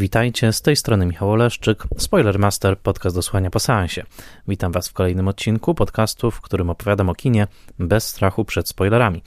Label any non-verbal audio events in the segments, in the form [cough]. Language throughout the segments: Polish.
Witajcie, z tej strony Michał Oleszczyk, Spoilermaster, podcast do słuchania po seansie. Witam Was w kolejnym odcinku podcastu, w którym opowiadam o kinie bez strachu przed spoilerami.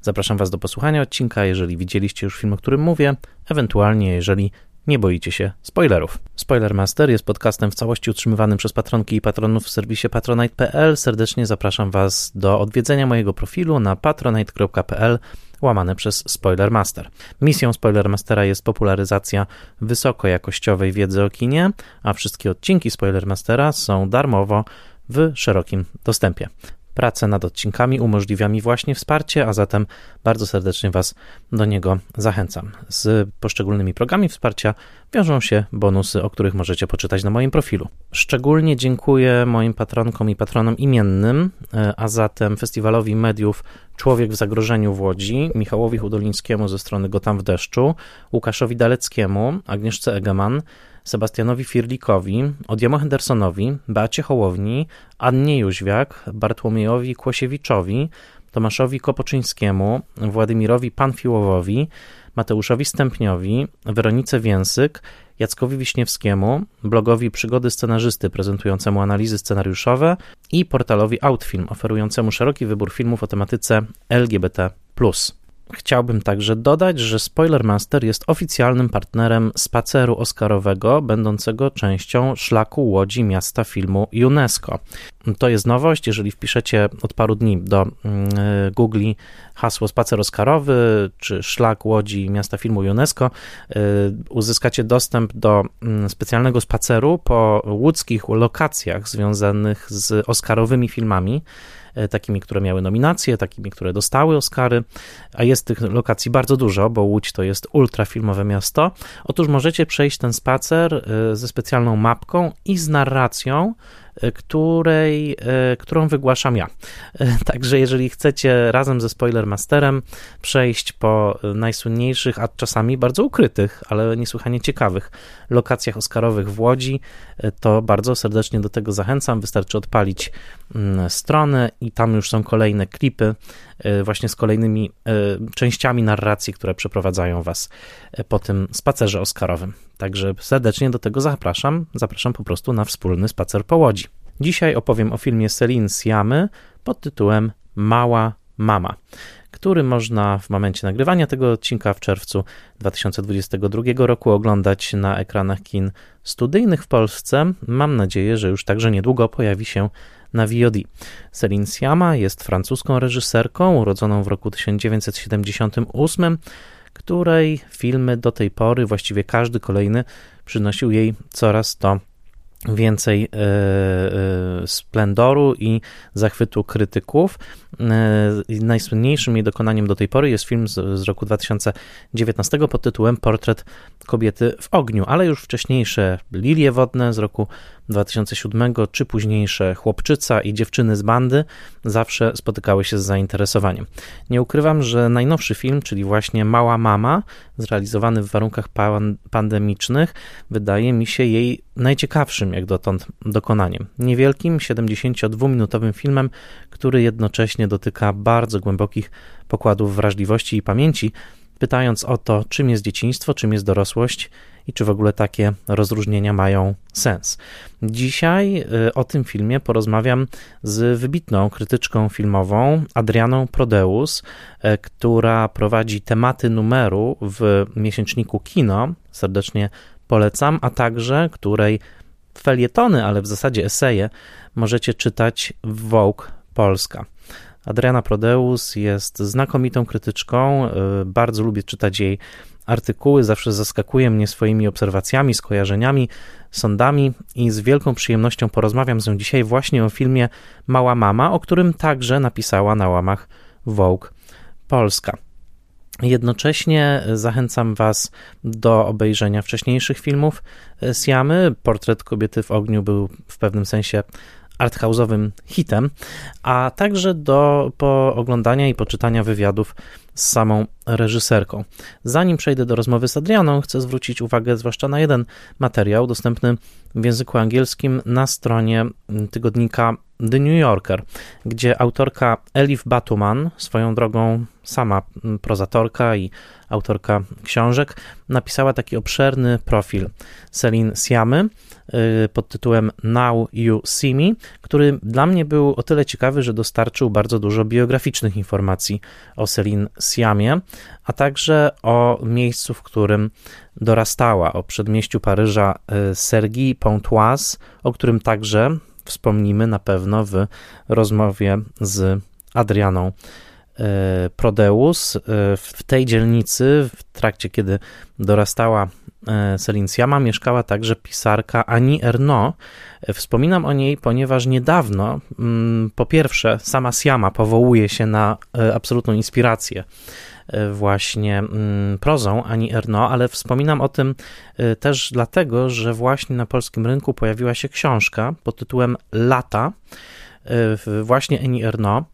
Zapraszam Was do posłuchania odcinka, jeżeli widzieliście już film, o którym mówię, ewentualnie jeżeli nie boicie się spoilerów. Spoilermaster jest podcastem w całości utrzymywanym przez patronki i patronów w serwisie patronite.pl. Serdecznie zapraszam Was do odwiedzenia mojego profilu na patronite.pl łamane przez Spoilermaster. Misją Spoilermastera jest popularyzacja wysokojakościowej wiedzy o kinie, a wszystkie odcinki Spoilermastera są darmowo w szerokim dostępie. Pracę nad odcinkami umożliwia mi właśnie wsparcie, a zatem bardzo serdecznie Was do niego zachęcam. Z poszczególnymi programami wsparcia wiążą się bonusy, o których możecie poczytać na moim profilu. Szczególnie dziękuję moim patronkom i patronom imiennym, e, a zatem Festiwalowi Mediów Człowiek w zagrożeniu w Łodzi, Michałowi Hudolińskiemu ze strony Gotam w deszczu, Łukaszowi Daleckiemu, Agnieszce Egeman, Sebastianowi Firlikowi, Odjemu Hendersonowi, Beacie Hołowni, Annie Jóźwiak, Bartłomiejowi Kłosiewiczowi, Tomaszowi Kopoczyńskiemu, Władimirowi Panfiłowowi, Mateuszowi Stępniowi, Weronice Więsyk, Jackowi Wiśniewskiemu, blogowi Przygody Scenarzysty prezentującemu analizy scenariuszowe i portalowi Outfilm oferującemu szeroki wybór filmów o tematyce LGBT. Chciałbym także dodać, że Spoilermaster jest oficjalnym partnerem spaceru oscarowego, będącego częścią szlaku łodzi miasta filmu UNESCO. To jest nowość, jeżeli wpiszecie od paru dni do mm, Google hasło spacer oscarowy czy szlak łodzi miasta filmu UNESCO, y, uzyskacie dostęp do mm, specjalnego spaceru po łódzkich lokacjach związanych z oscarowymi filmami. E, takimi, które miały nominacje, takimi, które dostały Oscary, a jest tych lokacji bardzo dużo, bo Łódź to jest ultrafilmowe miasto. Otóż możecie przejść ten spacer e, ze specjalną mapką i z narracją, której, e, którą wygłaszam ja. E, także jeżeli chcecie razem ze Spoilermasterem przejść po najsłynniejszych, a czasami bardzo ukrytych, ale niesłychanie ciekawych lokacjach oscarowych w Łodzi, to bardzo serdecznie do tego zachęcam. Wystarczy odpalić mm, stronę i tam już są kolejne klipy właśnie z kolejnymi częściami narracji, które przeprowadzają was po tym spacerze oscarowym. Także serdecznie do tego zapraszam. Zapraszam po prostu na wspólny spacer po Łodzi. Dzisiaj opowiem o filmie Celine Siamy pod tytułem Mała Mama, który można w momencie nagrywania tego odcinka w czerwcu 2022 roku oglądać na ekranach kin studyjnych w Polsce. Mam nadzieję, że już także niedługo pojawi się na VOD. Celine Siama jest francuską reżyserką urodzoną w roku 1978 której filmy do tej pory, właściwie każdy kolejny, przynosił jej coraz to więcej e, e, splendoru i zachwytu krytyków. E, najsłynniejszym jej dokonaniem do tej pory jest film z, z roku 2019 pod tytułem Portret kobiety w ogniu, ale już wcześniejsze Lilie wodne z roku 2007 czy późniejsze Chłopczyca i Dziewczyny z bandy zawsze spotykały się z zainteresowaniem. Nie ukrywam, że najnowszy film, czyli właśnie Mała Mama, zrealizowany w warunkach pandemicznych, wydaje mi się jej najciekawszym jak dotąd dokonaniem. Niewielkim, 72-minutowym filmem, który jednocześnie dotyka bardzo głębokich pokładów wrażliwości i pamięci, pytając o to, czym jest dzieciństwo, czym jest dorosłość i czy w ogóle takie rozróżnienia mają sens. Dzisiaj y, o tym filmie porozmawiam z wybitną krytyczką filmową Adrianą Prodeus, y, która prowadzi tematy numeru w miesięczniku Kino. Serdecznie polecam, a także której felietony, ale w zasadzie eseje możecie czytać w Vogue Polska. Adriana Prodeus jest znakomitą krytyczką, y, bardzo lubię czytać jej artykuły, zawsze zaskakuje mnie swoimi obserwacjami, skojarzeniami, sądami i z wielką przyjemnością porozmawiam z nią dzisiaj właśnie o filmie Mała Mama, o którym także napisała na łamach Vogue Polska. Jednocześnie zachęcam Was do obejrzenia wcześniejszych filmów Siamy. Portret kobiety w ogniu był w pewnym sensie arthouse'owym hitem, a także do pooglądania i poczytania wywiadów z samą reżyserką. Zanim przejdę do rozmowy z Adrianą, chcę zwrócić uwagę zwłaszcza na jeden materiał dostępny w języku angielskim na stronie tygodnika The New Yorker, gdzie autorka Elif Batuman, swoją drogą sama prozatorka i autorka książek, napisała taki obszerny profil Celine Siamy y, pod tytułem Now You See Me, który dla mnie był o tyle ciekawy, że dostarczył bardzo dużo biograficznych informacji o Celine Siamie, a także o miejscu, w którym dorastała, o przedmieściu Paryża y, Sergi Pontoise, o którym także wspomnimy na pewno w rozmowie z Adrianą E, Prodeus. E, w tej dzielnicy, w trakcie kiedy dorastała Celine Siama, mieszkała także pisarka Annie Ernaux. Wspominam o niej, ponieważ niedawno, mm, po pierwsze, sama Siama powołuje się na absolutną inspirację właśnie mm, prozą Ani Erno, ale wspominam o tym też dlatego, że właśnie na polskim rynku pojawiła się książka pod tytułem Lata, właśnie Eni Erno,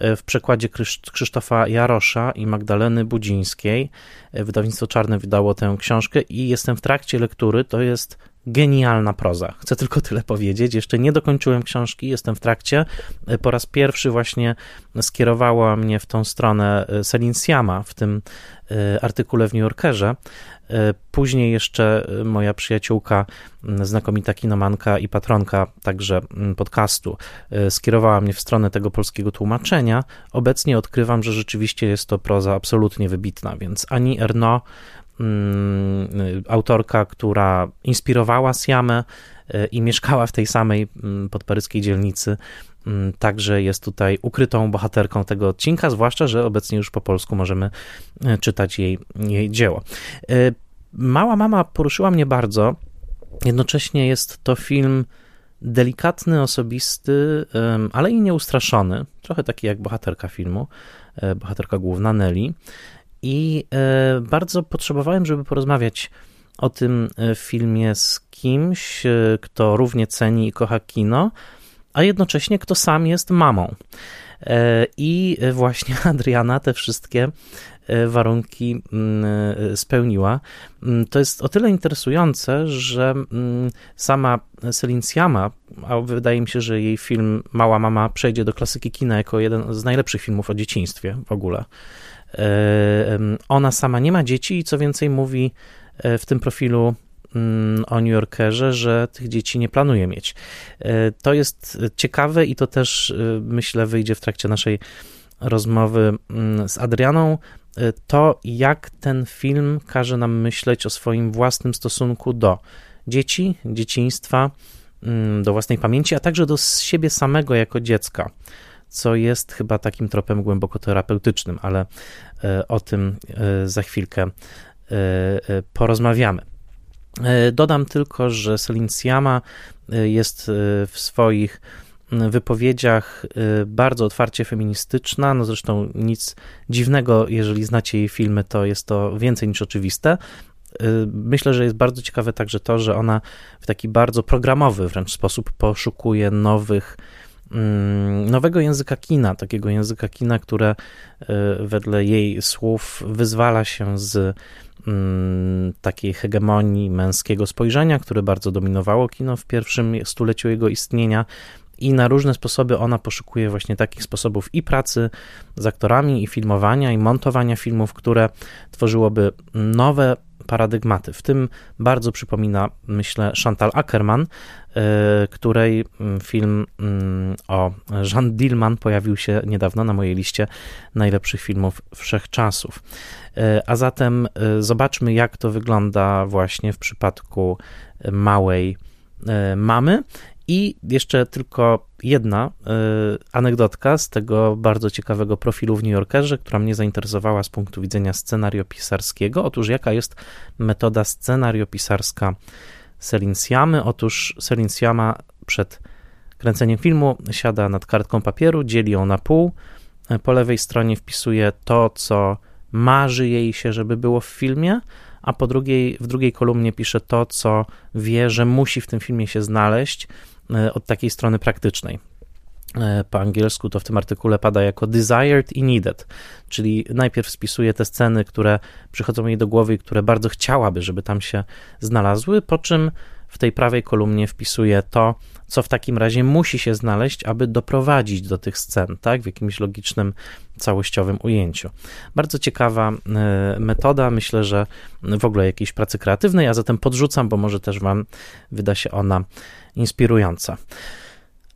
E, w przekładzie Krzysztofa Jarosza i Magdaleny Budzińskiej. E, wydawnictwo Czarne wydało tę książkę i jestem w trakcie lektury. To jest genialna proza. Chcę tylko tyle powiedzieć. Jeszcze nie dokończyłem książki, jestem w trakcie. E, po raz pierwszy właśnie skierowała mnie w tą stronę Selin Siama w tym artykule w New Yorkerze. Później jeszcze moja przyjaciółka, znakomita kinomanka i patronka także podcastu, skierowała mnie w stronę tego polskiego tłumaczenia. Obecnie odkrywam, że rzeczywiście jest to proza absolutnie wybitna, więc ani Erno, autorka, która inspirowała Siamę i mieszkała w tej samej podparyskiej dzielnicy, także jest tutaj ukrytą bohaterką tego odcinka, zwłaszcza, że obecnie już po polsku możemy czytać jej, jej dzieło. Mała mama poruszyła mnie bardzo. Jednocześnie jest to film delikatny, osobisty, ale i nieustraszony. Trochę taki jak bohaterka filmu, bohaterka główna Nelly. I e, bardzo potrzebowałem, żeby porozmawiać o tym e, filmie z kimś, kto równie ceni i kocha kino, a jednocześnie kto sam jest mamą. I właśnie [laughs] Adriana te wszystkie E, warunki mm, e, spełniła. Mm, to jest o tyle interesujące, że mm, sama Celine Siama, a wydaje mi się, że jej film Mała Mama przejdzie do klasyki kina jako jeden z najlepszych filmów o dzieciństwie w ogóle. E, ona sama nie ma dzieci i co więcej mówi w tym profilu o New Yorkerze, że tych dzieci nie planuje mieć. To jest ciekawe i to też myślę wyjdzie w trakcie naszej rozmowy z Adrianą, to, jak ten film każe nam myśleć o swoim własnym stosunku do dzieci, dzieciństwa, mm, do własnej pamięci, a także do siebie samego jako dziecka, co jest chyba takim tropem głęboko terapeutycznym, ale y, o tym y, za chwilkę porozmawiamy. Dodam tylko, że Selin Siama jest w swoich wypowiedziach bardzo otwarcie feministyczna, no zresztą nic dziwnego, jeżeli znacie jej filmy, to jest to więcej niż oczywiste. Myślę, że jest bardzo ciekawe także to, że ona w taki bardzo programowy wręcz sposób poszukuje nowych, nowego języka kina, takiego języka kina, które y, wedle jej słów wyzwala się z mm, takiej hegemonii męskiego spojrzenia, które bardzo dominowało kino w pierwszym stuleciu jego istnienia, i na różne sposoby ona poszukuje właśnie takich sposobów i pracy z aktorami, i filmowania, i montowania filmów, które tworzyłoby nowe paradygmaty. W tym bardzo przypomina, myślę, Chantal Ackerman, e, której mm, film mm, o Jean Dillman pojawił się niedawno na mojej liście najlepszych filmów wszechczasów. E, a zatem e, zobaczmy, jak to wygląda właśnie w przypadku małej mamy i jeszcze tylko jedna y, anegdotka z tego bardzo ciekawego profilu w New Yorkerze, która mnie zainteresowała z punktu widzenia scenariopisarskiego. Otóż jaka jest metoda scenariopisarska Selin Siamy? Otóż Selin Siama przed kręceniem filmu siada nad kartką papieru, dzieli ją na pół. Po lewej stronie wpisuje to, co marzy jej się, żeby było w filmie, a po drugiej, w drugiej kolumnie pisze to, co wie, że musi w tym filmie się znaleźć od takiej strony praktycznej. E, po angielsku to w tym artykule pada jako desired i needed, czyli najpierw spisuje te sceny, które przychodzą jej do głowy i które bardzo chciałaby, żeby tam się znalazły, po czym w tej prawej kolumnie wpisuję to, co w takim razie musi się znaleźć, aby doprowadzić do tych scen, tak, w jakimś logicznym, całościowym ujęciu. Bardzo ciekawa e, metoda, myślę, że w ogóle jakiejś pracy kreatywnej, a zatem podrzucam, bo może też Wam wyda się ona inspirująca.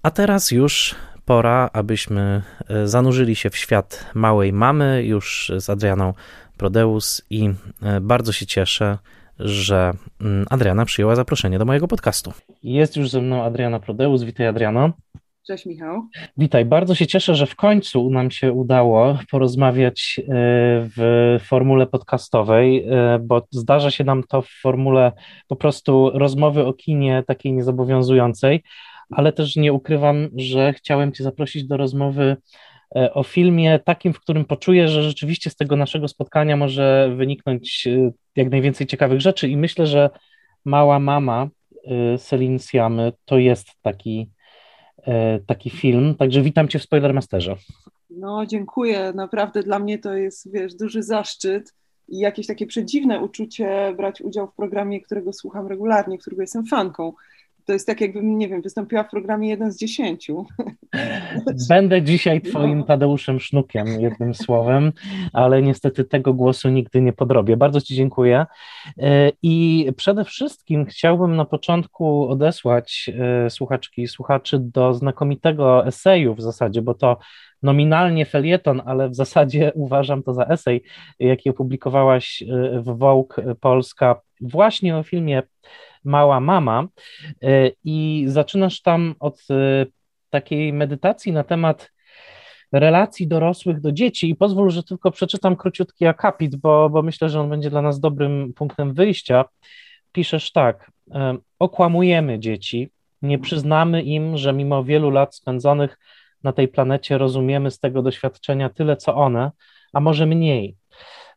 A teraz już pora, abyśmy e, zanurzyli się w świat małej mamy, już z Adrianą Prodeus i e, bardzo się cieszę, że mm, Adriana przyjęła zaproszenie do mojego podcastu. Jest już ze mną Adriana Prodeus. Witaj, Adriano. Cześć, Michał. Witaj. Bardzo się cieszę, że w końcu nam się udało porozmawiać e, w formule podcastowej, bo zdarza się nam to w formule po prostu rozmowy o kinie takiej niezobowiązującej ale też nie ukrywam, że chciałem Cię zaprosić do rozmowy e, o filmie takim, w którym poczuję, że rzeczywiście z tego naszego spotkania może wyniknąć e, jak najwięcej ciekawych rzeczy. I myślę, że Mała Mama e, Celine Siamy to jest taki, taki film, także witam Cię w Spoilermasterze. No dziękuję, naprawdę dla mnie to jest, wiesz, duży zaszczyt i jakieś takie przedziwne uczucie brać udział w programie, którego słucham regularnie, którego jestem fanką to jest tak, jakbym, nie wiem, wystąpiła w programie jeden z dziesięciu. [laughs] Będę dzisiaj twoim. Tadeuszem Sznukiem, jednym słowem, ale niestety tego głosu nigdy nie podrobię. Bardzo ci dziękuję. E, I przede wszystkim chciałbym na początku odesłać e, słuchaczki i słuchaczy do znakomitego eseju w zasadzie, bo to nominalnie felieton, ale w zasadzie [laughs] uważam to za esej, jaki opublikowałaś e, w Vogue Polska właśnie o filmie Mała Mama e, i zaczynasz tam od e, takiej medytacji na temat relacji dorosłych do dzieci i pozwól, że tylko przeczytam króciutki akapit, bo, bo myślę, że on będzie dla nas dobrym punktem wyjścia. Piszesz tak, e, okłamujemy dzieci, nie przyznamy im, że mimo wielu lat spędzonych na tej planecie rozumiemy z tego doświadczenia tyle, co one, a może mniej,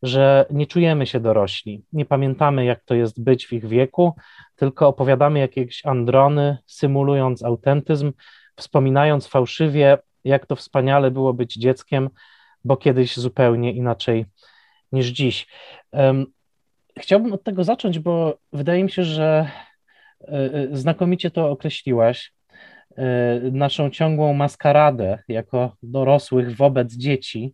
że nie czujemy się dorośli, nie pamiętamy, jak to jest być w ich wieku, tylko opowiadamy jakieś androny, symulując autentyzm, wspominając fałszywie, jak to wspaniale było być dzieckiem, bo kiedyś zupełnie inaczej niż dziś. Chciałbym od tego zacząć, bo wydaje mi się, że e, e, znakomicie to określiłaś. E, naszą ciągłą maskaradę jako dorosłych wobec dzieci,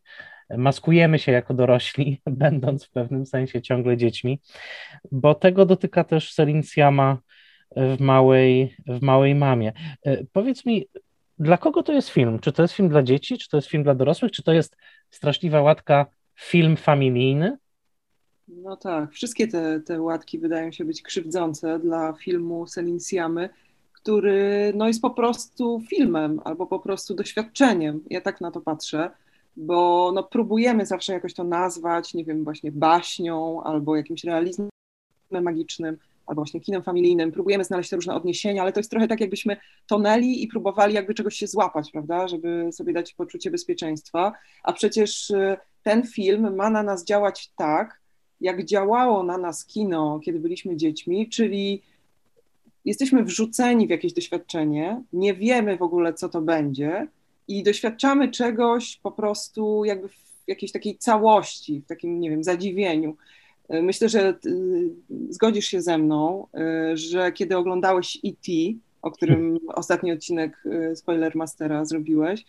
maskujemy się jako dorośli, [laughs] będąc w pewnym sensie ciągle dziećmi, bo tego dotyka też Celine Siama w małej, w małej mamie. E, powiedz mi, dla kogo to jest film? Czy to jest film dla dzieci, czy to jest film dla dorosłych, czy to jest straszliwa łatka film familijny? No tak, wszystkie te, te łatki wydają się być krzywdzące dla filmu Celine Siamy, który no, jest po prostu filmem albo po prostu doświadczeniem. Ja tak na to patrzę bo no, próbujemy zawsze jakoś to nazwać, nie wiem, właśnie baśnią albo jakimś realizmem magicznym, albo właśnie kinem familijnym, próbujemy znaleźć te różne odniesienia, ale to jest trochę tak, jakbyśmy tonęli i próbowali jakby czegoś się złapać, prawda, żeby sobie dać poczucie bezpieczeństwa, a przecież y, ten film ma na nas działać tak, jak działało na nas kino, kiedy byliśmy dziećmi, czyli jesteśmy wrzuceni w jakieś doświadczenie, nie wiemy w ogóle, co to będzie, i doświadczamy czegoś po prostu jakby w jakiejś takiej całości, w takim, nie wiem, zadziwieniu. E, myślę, że y, zgodzisz się ze mną, y, że kiedy oglądałeś E.T., o którym ostatni odcinek Spoiler Mastera zrobiłeś,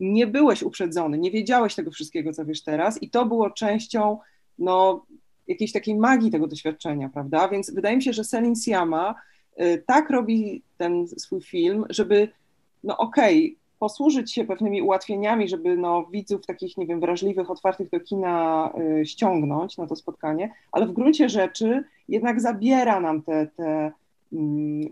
nie byłeś uprzedzony, nie wiedziałeś tego wszystkiego, co wiesz teraz i to było częścią no, jakiejś takiej magii tego doświadczenia, prawda? Więc wydaje mi się, że Selin Siama tak robi ten swój film, żeby no okej, posłużyć się pewnymi ułatwieniami, żeby no, widzów takich, nie wiem, wrażliwych, otwartych do kina y, ściągnąć na to spotkanie, ale w gruncie rzeczy jednak zabiera nam te, te y,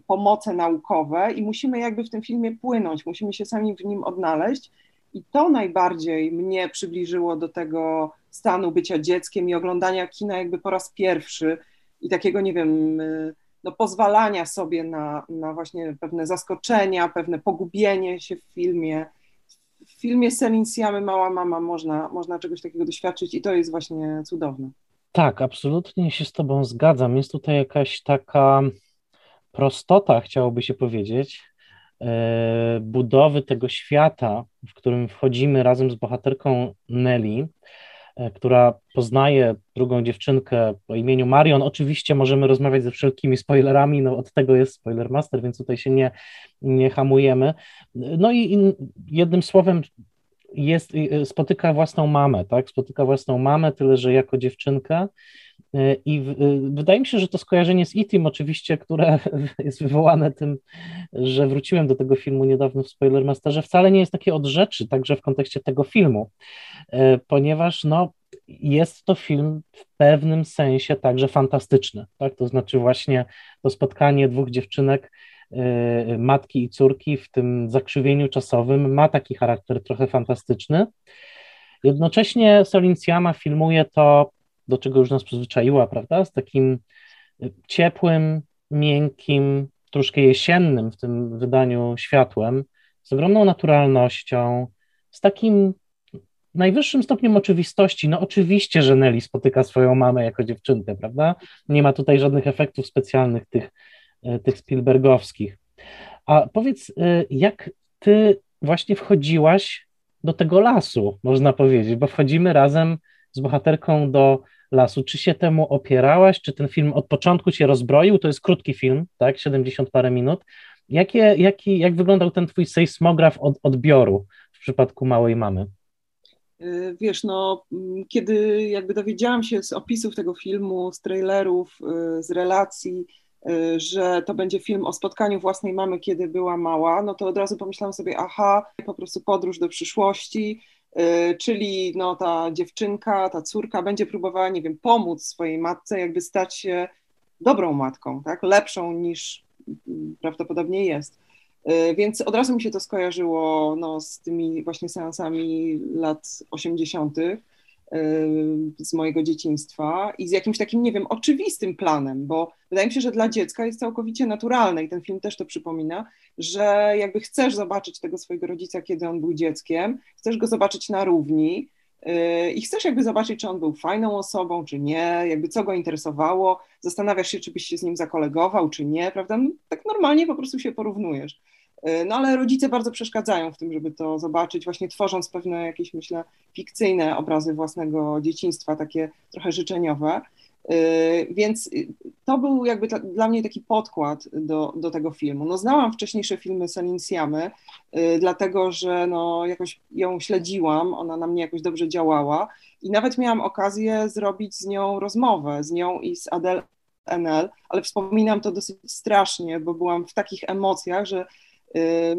pomoce naukowe i musimy jakby w tym filmie płynąć, musimy się sami w nim odnaleźć i to najbardziej mnie przybliżyło do tego stanu bycia dzieckiem i oglądania kina jakby po raz pierwszy i takiego, nie wiem, y, no, pozwalania sobie na, na właśnie pewne zaskoczenia, pewne pogubienie się w filmie. W filmie Selin Siamy Mała Mama można, można czegoś takiego doświadczyć i to jest właśnie cudowne. Tak, absolutnie się z Tobą zgadzam. Jest tutaj jakaś taka prostota, chciałoby się powiedzieć, e, budowy tego świata, w którym wchodzimy razem z bohaterką Nelly, która poznaje drugą dziewczynkę o imieniu Marion. Oczywiście możemy rozmawiać ze wszelkimi spoilerami, no od tego jest Spoilermaster, więc tutaj się nie, nie hamujemy. No i jednym słowem jest, spotyka własną mamę, tak? Spotyka własną mamę, tyle że jako dziewczynkę E, I w, e, wydaje mi się, że to skojarzenie z Itim oczywiście, które [laughs] jest wywołane tym, że wróciłem do tego filmu niedawno w Spoilermasterze, wcale nie jest takie od rzeczy, także w kontekście tego filmu, e, ponieważ no, jest to film w pewnym sensie także fantastyczny, tak? To znaczy właśnie to spotkanie dwóch dziewczynek, matki i córki w tym zakrzywieniu czasowym ma taki charakter trochę fantastyczny. Jednocześnie Solinsjama filmuje to do czego już nas przyzwyczaiła, prawda? Z takim y, ciepłym, miękkim, troszkę jesiennym w tym wydaniu światłem, z ogromną naturalnością, z takim najwyższym stopniem oczywistości. No oczywiście, że Nelly spotyka swoją mamę jako dziewczynkę, prawda? Nie ma tutaj żadnych efektów specjalnych tych, y, tych Spielbergowskich. A powiedz, y, jak ty właśnie wchodziłaś do tego lasu, można powiedzieć, bo wchodzimy razem z bohaterką do lasu. Czy się temu opierałaś? Czy ten film od początku cię rozbroił? To jest krótki film, tak? 70 parę minut. Jakie, jaki, jak wyglądał ten twój sejsmograf od, odbioru w przypadku małej mamy? Y, wiesz, no, mm, kiedy jakby dowiedziałam się z opisów tego filmu, z trailerów, y, z relacji, y, że to będzie film o spotkaniu własnej mamy, kiedy była mała, no to od razu pomyślałam sobie, aha, po prostu podróż do przyszłości, czyli no, ta dziewczynka, ta córka będzie próbowała, nie wiem, pomóc swojej matce, jakby stać się dobrą matką, tak? lepszą niż prawdopodobnie jest. Y, więc od razu mi się to skojarzyło no, z tymi właśnie seansami lat 80., Y, z mojego dzieciństwa i z jakimś takim, nie wiem, oczywistym planem, bo wydaje mi się, że dla dziecka jest całkowicie naturalne i ten film też to przypomina, że jakby chcesz zobaczyć tego swojego rodzica, kiedy on był dzieckiem, chcesz go zobaczyć na równi y, i chcesz jakby zobaczyć, czy on był fajną osobą, czy nie, jakby co go interesowało, zastanawiasz się, czy byś się z nim zakolegował, czy nie, prawda? No, tak normalnie po prostu się porównujesz. E, no ale rodzice bardzo przeszkadzają w tym, żeby to zobaczyć, właśnie tworząc pewne jakieś, myślę, fikcyjne obrazy własnego dzieciństwa, takie trochę życzeniowe. E, więc to był jakby dla mnie taki podkład do, do tego filmu. No, znałam wcześniejsze filmy Selin Siamy, e, dlatego że no, jakoś ją śledziłam, ona na mnie jakoś dobrze działała i nawet miałam okazję zrobić z nią rozmowę, z nią i z Adele NL, ale wspominam to dosyć strasznie, bo byłam w takich emocjach, że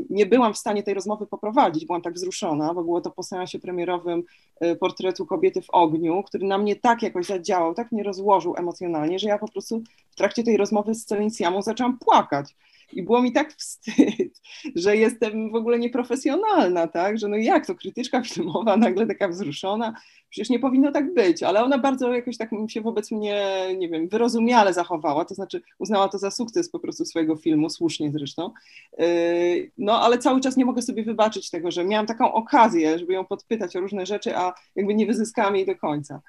nie byłam w stanie tej rozmowy poprowadzić, byłam tak wzruszona, bo było to po seansie premierowym y, portretu kobiety w ogniu, który na mnie tak jakoś zadziałał, tak mnie rozłożył emocjonalnie, że ja po prostu w trakcie tej rozmowy z Celincjamą zaczęłam płakać. I było mi tak wstyd, [laughs] że jestem w ogóle nieprofesjonalna, tak? Że no jak to krytyczka filmowa nagle taka wzruszona, przecież nie powinno tak być, ale ona bardzo jakoś tak się wobec mnie, nie wiem, wyrozumiale zachowała, to znaczy uznała to za sukces po prostu swojego filmu, słusznie zresztą. Yy, no ale cały czas nie mogę sobie wybaczyć tego, że miałam taką okazję, żeby ją podpytać o różne rzeczy, a jakby nie wyzyskałam jej do końca.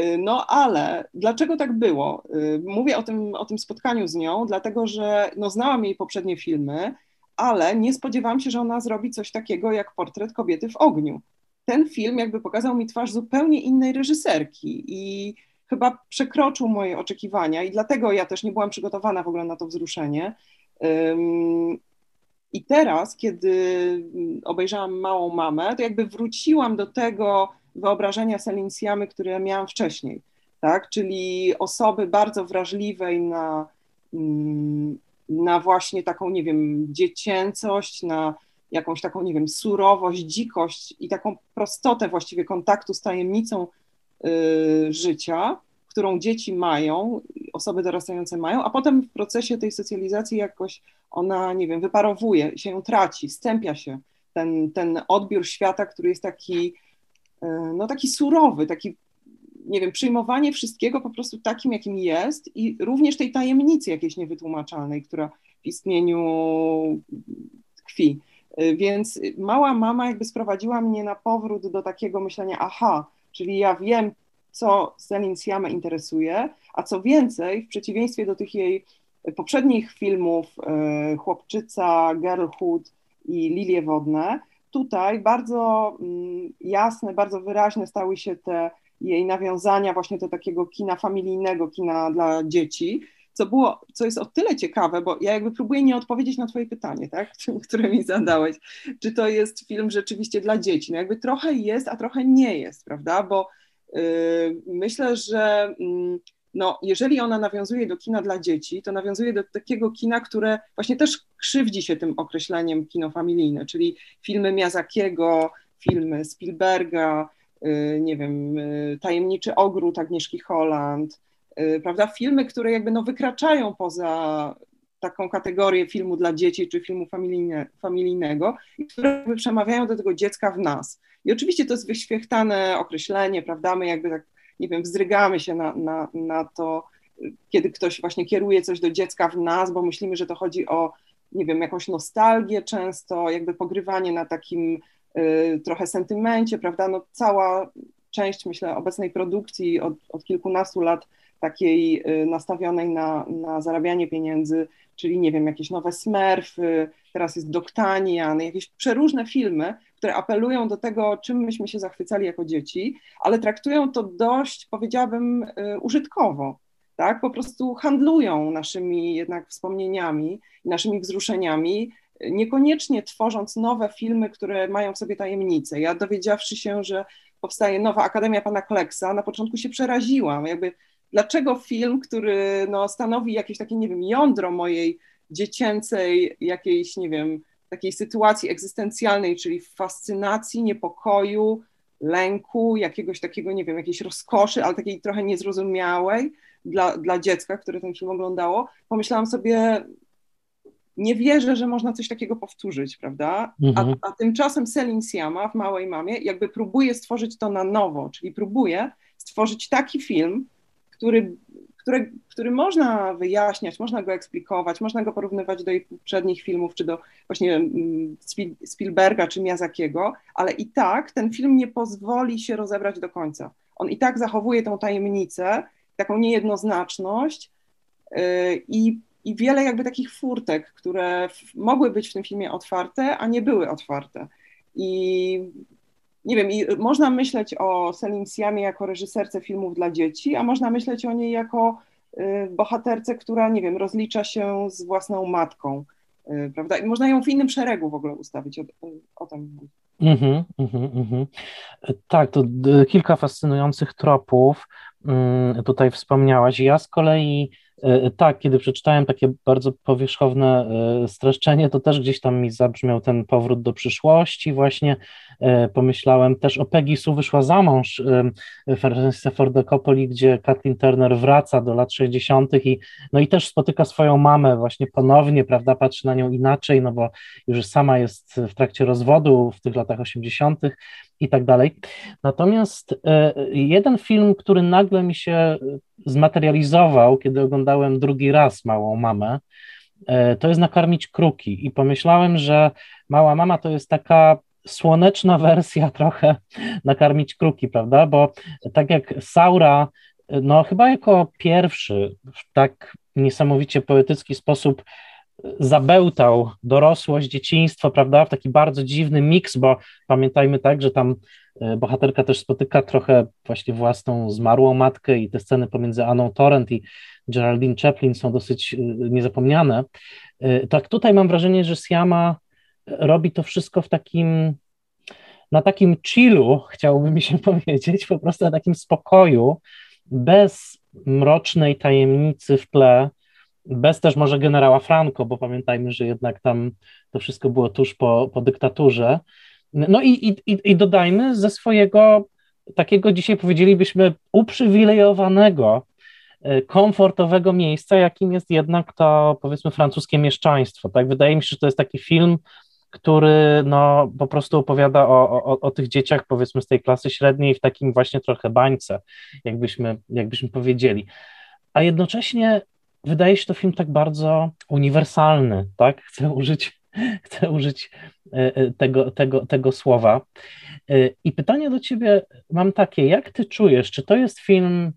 Y, no ale dlaczego tak było? Y, mówię o tym, o tym spotkaniu z nią, dlatego że no, znałam jej poprzednie filmy, ale nie spodziewałam się, że ona zrobi coś takiego jak portret kobiety w ogniu. Ten film jakby pokazał mi twarz zupełnie innej reżyserki i chyba przekroczył moje oczekiwania i dlatego ja też nie byłam przygotowana w ogóle na to wzruszenie. I teraz, kiedy obejrzałam Małą Mamę, to jakby wróciłam do tego, wyobrażenia Selincjamy, które miałam wcześniej, tak? czyli osoby bardzo wrażliwej na, mm, na właśnie taką, nie wiem, dziecięcość, na jakąś taką, nie wiem, surowość, dzikość i taką prostotę właściwie kontaktu z tajemnicą y, życia, którą dzieci mają, osoby dorastające mają, a potem w procesie tej socjalizacji jakoś ona, nie wiem, wyparowuje, się ją traci, stępia się ten, ten odbiór świata, który jest taki no taki surowy, taki, nie wiem, przyjmowanie wszystkiego po prostu takim, jakim jest i również tej tajemnicy jakiejś niewytłumaczalnej, która w istnieniu tkwi. E, więc mała mama jakby sprowadziła mnie na powrót do takiego myślenia, aha, czyli ja wiem, co Selin Siamę interesuje, a co więcej, w przeciwieństwie do tych jej poprzednich filmów e, Chłopczyca, Girlhood i Lilie Wodne, tutaj bardzo mm, jasne, bardzo wyraźne stały się te jej nawiązania właśnie do takiego kina familijnego, kina dla dzieci, co było, co jest o tyle ciekawe, bo ja jakby próbuję nie odpowiedzieć na twoje pytanie, tak, [laughs] które mi zadałeś, czy to jest film rzeczywiście dla dzieci, no jakby trochę jest, a trochę nie jest, prawda, bo yy, myślę, że yy, no, jeżeli ona nawiązuje do kina dla dzieci, to nawiązuje do takiego kina, które właśnie też krzywdzi się tym określeniem kino familijne, czyli filmy Miyazakiego, filmy Spielberga, yy, nie wiem, yy, Tajemniczy Ogród Agnieszki Holland, Y, prawda, filmy, które jakby no wykraczają poza taką kategorię filmu dla dzieci czy filmu familijne, familijnego które przemawiają do tego dziecka w nas. I oczywiście to jest wyświechtane określenie, prawda, my jakby tak, nie wiem, wzdrygamy się na, na, na to, kiedy ktoś właśnie kieruje coś do dziecka w nas, bo myślimy, że to chodzi o, nie wiem, jakąś nostalgię często, jakby pogrywanie na takim y, trochę sentymencie, prawda, no cała część, myślę, obecnej produkcji od, od kilkunastu lat takiej y, nastawionej na, na zarabianie pieniędzy, czyli nie wiem, jakieś nowe Smurfy, teraz jest Doktanian, jakieś przeróżne filmy, które apelują do tego, czym myśmy się zachwycali jako dzieci, ale traktują to dość, powiedziałabym, y, użytkowo. Tak? Po prostu handlują naszymi jednak wspomnieniami, naszymi wzruszeniami, niekoniecznie tworząc nowe filmy, które mają w sobie tajemnice. Ja dowiedziawszy się, że powstaje nowa Akademia Pana Kleksa, na początku się przeraziłam. Jakby dlaczego film, który no, stanowi jakieś takie, nie wiem, jądro mojej dziecięcej jakiejś, nie wiem, takiej sytuacji egzystencjalnej, czyli fascynacji, niepokoju, lęku, jakiegoś takiego, nie wiem, jakiejś rozkoszy, ale takiej trochę niezrozumiałej dla, dla dziecka, które ten film oglądało, pomyślałam sobie, nie wierzę, że można coś takiego powtórzyć, prawda? Mhm. A, a tymczasem Selin Siama w Małej Mamie jakby próbuje stworzyć to na nowo, czyli próbuje stworzyć taki film, który, który, który można wyjaśniać, można go eksplikować, można go porównywać do jej poprzednich filmów, czy do właśnie mm, Spielberga, czy Miyazakiego, ale i tak ten film nie pozwoli się rozebrać do końca. On i tak zachowuje tą tajemnicę, taką niejednoznaczność yy, i, i wiele jakby takich furtek, które mogły być w tym filmie otwarte, a nie były otwarte. I nie wiem, i można myśleć o Siamie jako reżyserce filmów dla dzieci, a można myśleć o niej jako y, bohaterce, która, nie wiem, rozlicza się z własną matką, y, prawda? I można ją w innym szeregu w ogóle ustawić, o, o tym mm-hmm, mm-hmm. Tak, to kilka fascynujących tropów mm, tutaj wspomniałaś. Ja z kolei tak, kiedy przeczytałem takie bardzo powierzchowne e, streszczenie, to też gdzieś tam mi zabrzmiał ten powrót do przyszłości. Właśnie e, pomyślałem też o Peggy Sue wyszła za mąż Francisa Forda Coppoli, gdzie Kathleen Turner wraca do lat 60. i no i też spotyka swoją mamę właśnie ponownie, prawda, patrzy na nią inaczej, no bo już sama jest w trakcie rozwodu w tych latach 80. i tak dalej. Natomiast jeden film, który nagle mi się zmaterializował, kiedy oglądałem drugi raz Małą Mamę, e, to jest nakarmić kruki i pomyślałem, że Mała Mama to jest taka słoneczna [laughs] wersja trochę nakarmić kruki, prawda, bo tak jak Saura, no chyba jako pierwszy w tak niesamowicie poetycki sposób zabełtał dorosłość, dzieciństwo, prawda, w taki bardzo dziwny miks, bo pamiętajmy tak, że tam E, bohaterka też spotyka trochę właśnie własną zmarłą matkę i te sceny pomiędzy Anną Torrent i Geraldine Chaplin są dosyć e, niezapomniane. E, tak tutaj mam wrażenie, że Siama robi to wszystko w takim, na takim chillu, chciałoby mi się [laughs] powiedzieć, po prostu na takim spokoju, bez mrocznej tajemnicy w tle, bez też może generała Franco, bo pamiętajmy, że jednak tam to wszystko było tuż po, po dyktaturze, no i, i, i dodajmy ze swojego takiego dzisiaj powiedzielibyśmy uprzywilejowanego, e, komfortowego miejsca, jakim jest jednak to powiedzmy francuskie mieszczaństwo. Tak, wydaje mi się, że to jest taki film, który no, po prostu opowiada o, o, o tych dzieciach, powiedzmy, z tej klasy średniej w takim właśnie trochę bańce, jakbyśmy, jakbyśmy powiedzieli. A jednocześnie wydaje się to film tak bardzo uniwersalny, tak? Chcę użyć chcę użyć e, e, tego, tego, tego słowa. E, I pytanie do ciebie mam takie, jak ty czujesz, czy to jest film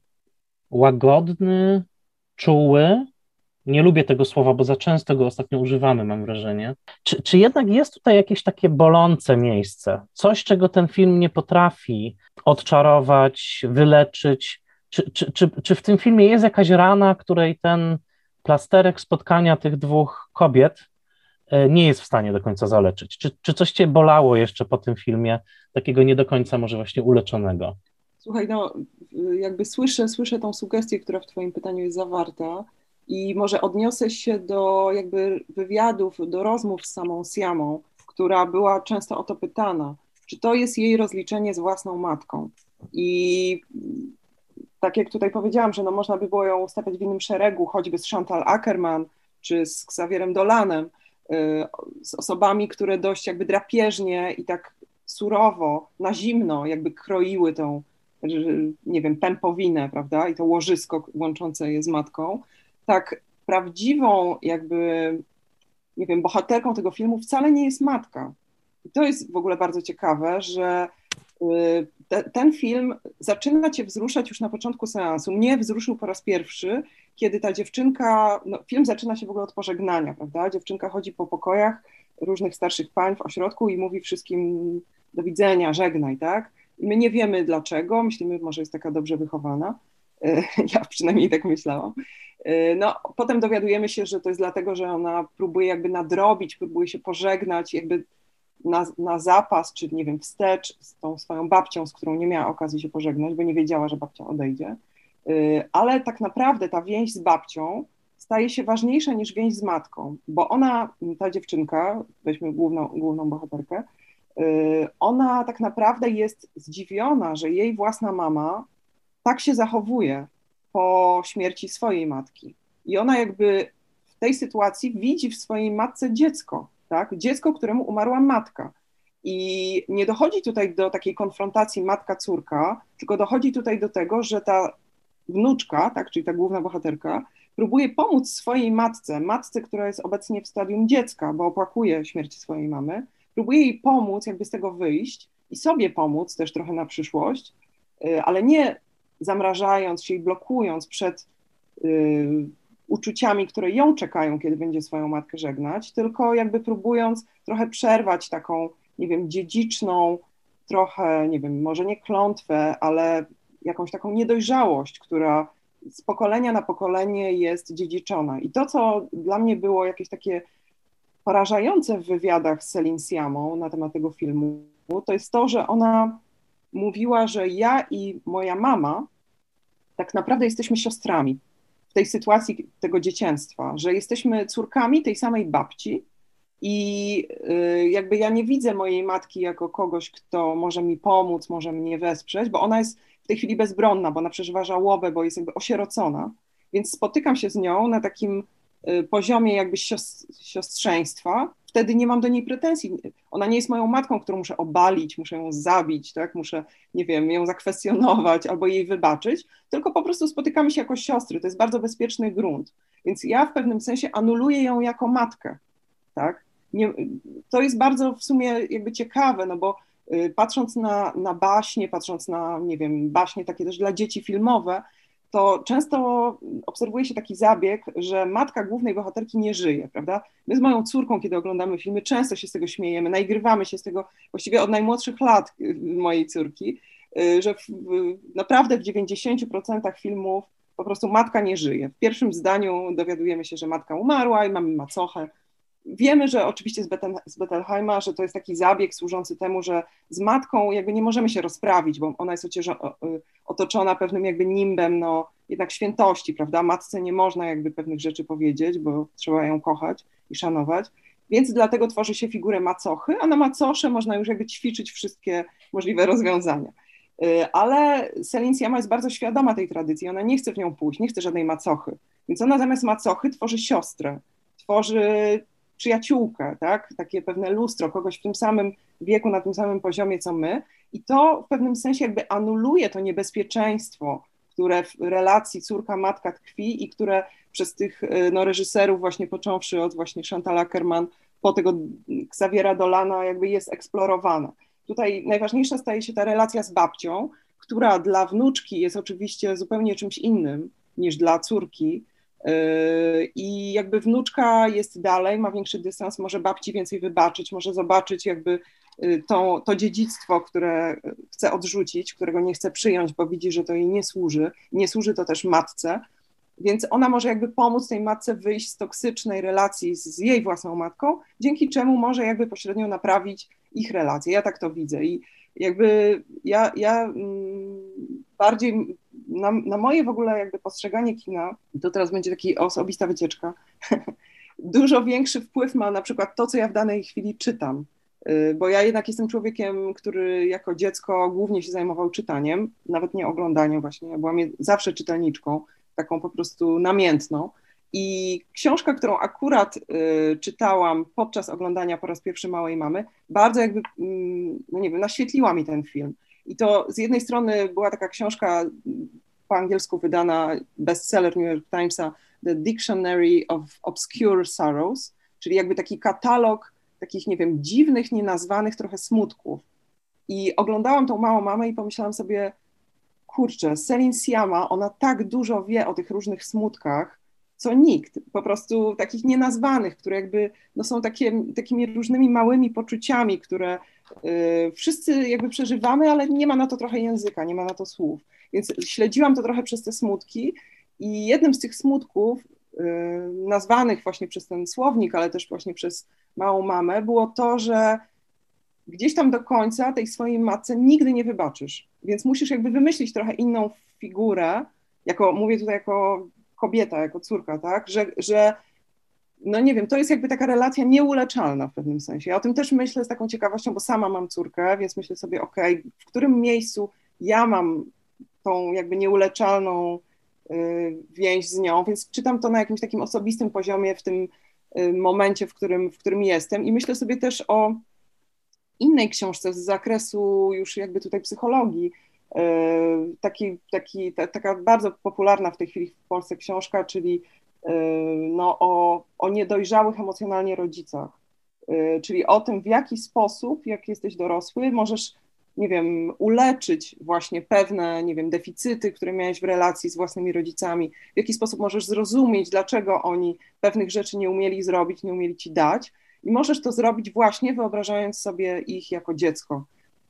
łagodny, czuły? Nie lubię tego słowa, bo za często go ostatnio używamy, mam wrażenie. Czy, czy jednak jest tutaj jakieś takie bolące miejsce? Coś, czego ten film nie potrafi odczarować, wyleczyć. Czy, czy, czy, czy w tym filmie jest jakaś rana, której ten plasterek spotkania tych dwóch kobiet e, nie jest w stanie do końca zaleczyć? Czy, czy coś cię bolało jeszcze po tym filmie, takiego nie do końca może właśnie uleczonego? Słuchaj, no jakby słyszę, słyszę tą sugestię, która w twoim pytaniu jest zawarta i może odniosę się do jakby wywiadów, do rozmów z samą Siamą, która była często o to pytana, czy to jest jej rozliczenie z własną matką. I tak jak tutaj powiedziałam, że no można by było ją ustawiać w innym szeregu, choćby z Chantal Ackerman czy z Xavierem Dolanem, y, z osobami, które dość jakby drapieżnie i tak surowo, na zimno jakby kroiły tą, nie wiem, pępowinę, prawda, i to łożysko łączące je z matką, tak prawdziwą jakby, nie wiem, bohaterką tego filmu wcale nie jest matka. I to jest w ogóle bardzo ciekawe, że te, ten film zaczyna cię wzruszać już na początku seansu. Mnie wzruszył po raz pierwszy, kiedy ta dziewczynka, no, film zaczyna się w ogóle od pożegnania, prawda? Dziewczynka chodzi po pokojach różnych starszych pań w ośrodku i mówi wszystkim do widzenia, żegnaj, tak? I my nie wiemy dlaczego, myślimy, może jest taka dobrze wychowana. [laughs] Ja przynajmniej tak myślałam. No, potem dowiadujemy się, że to jest dlatego, że ona próbuje jakby nadrobić, próbuje się pożegnać, jakby na, na zapas, czy nie wiem, wstecz z tą swoją babcią, z którą nie miała okazji się pożegnać, bo nie wiedziała, że babcia odejdzie. Y, ale tak naprawdę ta więź z babcią staje się ważniejsza niż więź z matką, bo ona, ta dziewczynka, weźmy główną, główną bohaterkę, y, ona tak naprawdę jest zdziwiona, że jej własna mama tak się zachowuje po śmierci swojej matki. I ona jakby w tej sytuacji widzi w swojej matce dziecko, tak? Dziecko, któremu umarła matka. I nie dochodzi tutaj do takiej konfrontacji matka-córka, tylko dochodzi tutaj do tego, że ta wnuczka, tak, czyli ta główna bohaterka, próbuje pomóc swojej matce, matce, która jest obecnie w stadium dziecka, bo opłakuje śmierć swojej mamy, próbuje jej pomóc, jakby z tego wyjść i sobie pomóc też trochę na przyszłość, y, ale nie zamrażając się i blokując przed y, uczuciami, które ją czekają, kiedy będzie swoją matkę żegnać, tylko jakby próbując trochę przerwać taką, nie wiem, dziedziczną, trochę, nie wiem, może nie klątwę, ale jakąś taką niedojrzałość, która z pokolenia na pokolenie jest dziedziczona. I to, co dla mnie było jakieś takie porażające w wywiadach z Celine Siamą na temat tego filmu, to jest to, że ona mówiła, że ja i moja mama tak naprawdę jesteśmy siostrami tej sytuacji tego dzieciństwa, że jesteśmy córkami tej samej babci i y, jakby ja nie widzę mojej matki jako kogoś, kto może mi pomóc, może mnie wesprzeć, bo ona jest w tej chwili bezbronna, bo ona przeżywa żałobę, bo jest jakby osierocona, więc spotykam się z nią na takim poziomie jakby siostrzeństwa, wtedy nie mam do niej pretensji. Ona nie jest moją matką, którą muszę obalić, muszę ją zabić, tak? muszę, nie wiem, ją zakwestionować albo jej wybaczyć, tylko po prostu spotykamy się jako siostry. To jest bardzo bezpieczny grunt. Więc ja w pewnym sensie anuluję ją jako matkę. Tak? Nie, to jest bardzo w sumie jakby ciekawe, no bo y, patrząc na, na baśnie, patrząc na, nie wiem, baśnie takie też dla dzieci filmowe, to często obserwuje się taki zabieg, że matka głównej bohaterki nie żyje, prawda? My z moją córką, kiedy oglądamy filmy, często się z tego śmiejemy, naigrywamy się z tego właściwie od najmłodszych lat y, mojej córki, y, że w, naprawdę w 90% filmów po prostu matka nie żyje. W pierwszym zdaniu dowiadujemy się, że matka umarła i mamy macochę, Wiemy, że oczywiście z, Betel, z że to jest taki zabieg służący temu, że z matką jakby nie możemy się rozprawić, bo ona jest otoczona pewnym jakby nimbem, no jednak świętości, prawda? Matce nie można jakby pewnych rzeczy powiedzieć, bo trzeba ją kochać i szanować. Więc dlatego tworzy się figurę macochy, a na macosze można już jakby ćwiczyć wszystkie możliwe rozwiązania. Y, ale Celine Sciamma jest bardzo świadoma tej tradycji, ona nie chce w nią pójść, nie chce żadnej macochy. Więc ona zamiast macochy tworzy siostrę, tworzy przyjaciółkę, tak? takie pewne lustro, kogoś w tym samym wieku, na tym samym poziomie co my. I to w pewnym sensie jakby anuluje to niebezpieczeństwo, które w relacji córka-matka tkwi i które przez tych y, no, reżyserów, właśnie począwszy od właśnie Chantal Ackerman, po tego Xaviera Dolana, jakby jest eksplorowana. Tutaj najważniejsza staje się ta relacja z babcią, która dla wnuczki jest oczywiście zupełnie czymś innym niż dla córki, I jakby wnuczka jest dalej, ma większy dystans, może babci więcej wybaczyć, może zobaczyć jakby y, to, to dziedzictwo, które chce odrzucić, którego nie chce przyjąć, bo widzi, że to jej nie służy. Nie służy to też matce, więc ona może jakby pomóc tej matce wyjść z toksycznej relacji z, z jej własną matką, dzięki czemu może jakby pośrednio naprawić ich relacje. Ja tak to widzę i jakby ja, ja mm, bardziej na, na moje w ogóle jakby postrzeganie kina, to teraz będzie taka osobista wycieczka, [laughs] dużo większy wpływ ma na przykład to, co ja w danej chwili czytam. Y, bo ja jednak jestem człowiekiem, który jako dziecko głównie się zajmował czytaniem, nawet nie oglądaniem właśnie. Ja byłam zawsze czytelniczką, taką po prostu namiętną. I książka, którą akurat y, czytałam podczas oglądania po raz pierwszy Małej Mamy, bardzo jakby, y, no nie wiem, naświetliła mi ten film. I to z jednej strony była taka książka po angielsku wydana, bestseller New York Timesa, The Dictionary of Obscure Sorrows, czyli jakby taki katalog takich, nie wiem, dziwnych, nienazwanych trochę smutków. I oglądałam tą małą mamę i pomyślałam sobie, kurczę, Celine Siama, ona tak dużo wie o tych różnych smutkach, co nikt, po prostu takich nienazwanych, które jakby no są takie, takimi różnymi małymi poczuciami, które y, wszyscy jakby przeżywamy, ale nie ma na to trochę języka, nie ma na to słów. Więc śledziłam to trochę przez te smutki i jednym z tych smutków, y, nazwanych właśnie przez ten słownik, ale też właśnie przez małą mamę, było to, że gdzieś tam do końca tej swojej matce nigdy nie wybaczysz. Więc musisz jakby wymyślić trochę inną figurę, jako, mówię tutaj jako kobieta, jako córka, tak, że, że no nie wiem, to jest jakby taka relacja nieuleczalna w pewnym sensie. Ja o tym też myślę z taką ciekawością, bo sama mam córkę, więc myślę sobie, okej, okay, w którym miejscu ja mam tą jakby nieuleczalną y, więź z nią, więc czytam to na jakimś takim osobistym poziomie w tym y, momencie, w którym, w którym jestem. I myślę sobie też o innej książce z zakresu już jakby tutaj psychologii, y, taki, taki, ta, taka bardzo popularna w tej chwili w Polsce książka, czyli no, o, o niedojrzałych emocjonalnie rodzicach, czyli o tym, w jaki sposób, jak jesteś dorosły, możesz nie wiem, uleczyć właśnie pewne, nie wiem, deficyty, które miałeś w relacji z własnymi rodzicami, w jaki sposób możesz zrozumieć, dlaczego oni pewnych rzeczy nie umieli zrobić, nie umieli ci dać. I możesz to zrobić właśnie wyobrażając sobie ich jako dziecko.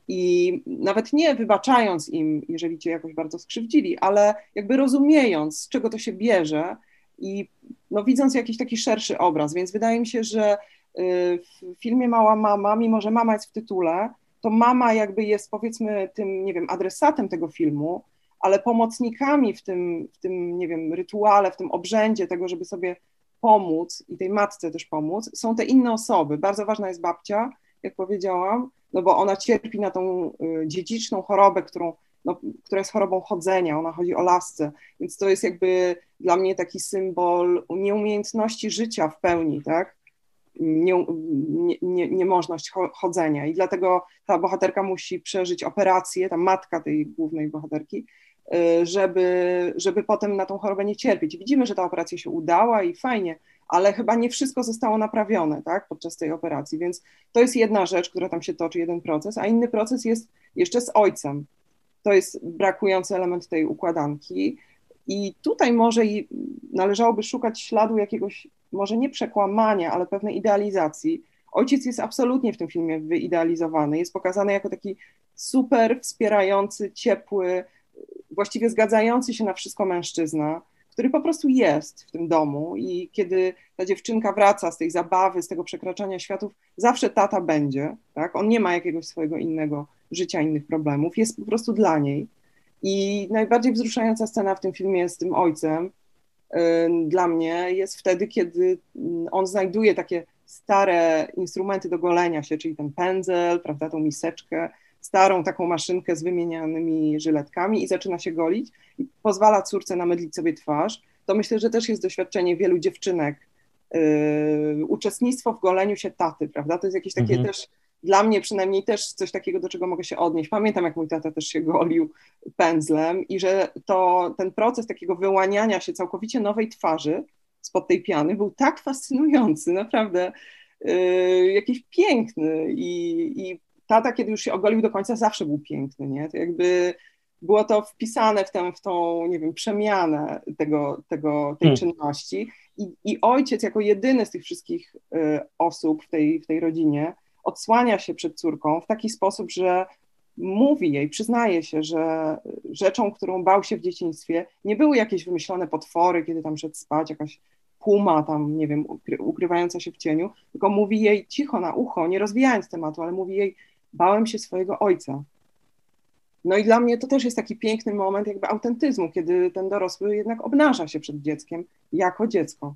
I nawet nie wybaczając im, jeżeli cię jakoś bardzo skrzywdzili, ale jakby rozumiejąc, z czego to się bierze i no, widząc jakiś taki szerszy obraz. Więc wydaje mi się, że y, w filmie Mała Mama, mimo że mama jest w tytule, to mama jakby jest powiedzmy tym, nie wiem, adresatem tego filmu, ale pomocnikami w tym, w tym, nie wiem, rytuale, w tym obrzędzie tego, żeby sobie pomóc i tej matce też pomóc, są te inne osoby. Bardzo ważna jest babcia, jak powiedziałam, no bo ona cierpi na tą y, dziedziczną chorobę, którą, no, która jest chorobą chodzenia, ona chodzi o lasce, więc to jest jakby dla mnie taki symbol nieumiejętności życia w pełni, tak? Nie, nie, niemożność chodzenia i dlatego ta bohaterka musi przeżyć operację, ta matka tej głównej bohaterki, y, żeby, żeby potem na tą chorobę nie cierpieć. Widzimy, że ta operacja się udała i fajnie, ale chyba nie wszystko zostało naprawione tak, podczas tej operacji, więc to jest jedna rzecz, która tam się toczy, jeden proces, a inny proces jest jeszcze z ojcem. To jest brakujący element tej układanki. I tutaj może i należałoby szukać śladu jakiegoś może nie przekłamania, ale pewnej idealizacji. Ojciec jest absolutnie w tym filmie wyidealizowany. Jest pokazany jako taki super wspierający, ciepły, właściwie zgadzający się na wszystko mężczyzna, który po prostu jest w tym domu i kiedy ta dziewczynka wraca z tej zabawy, z tego przekraczania światów, zawsze tata będzie, tak? On nie ma jakiegoś swojego innego życia, innych problemów, jest po prostu dla niej. I najbardziej wzruszająca scena w tym filmie z tym ojcem, dla mnie jest wtedy, kiedy on znajduje takie stare instrumenty do golenia się, czyli ten pędzel, prawda, tą miseczkę, starą taką maszynkę z wymienianymi żyletkami i zaczyna się golić i pozwala córce namydlić sobie twarz. To myślę, że też jest doświadczenie wielu dziewczynek. Yy, uczestnictwo w goleniu się taty, prawda? To jest jakieś takie mhm. też dla mnie przynajmniej też coś takiego, do czego mogę się odnieść. Pamiętam, jak mój tata też się golił pędzlem i że to ten proces takiego wyłaniania się całkowicie nowej twarzy spod tej piany był tak fascynujący, naprawdę yy, jakiś piękny i, i tata, kiedy już się ogolił do końca, zawsze był piękny, nie? To jakby było to wpisane w tę, w tą, nie wiem, przemianę tego, tego, tej hmm. czynności I, i ojciec jako jedyny z tych wszystkich y, osób w tej, w tej rodzinie odsłania się przed córką w taki sposób, że mówi jej, przyznaje się, że rzeczą, którą bał się w dzieciństwie, nie były jakieś wymyślone potwory, kiedy tam szedł spać, jakaś puma tam, nie wiem, ukrywająca się w cieniu, tylko mówi jej cicho na ucho, nie rozwijając tematu, ale mówi jej, bałem się swojego ojca. No i dla mnie to też jest taki piękny moment jakby autentyzmu, kiedy ten dorosły jednak obnaża się przed dzieckiem jako dziecko.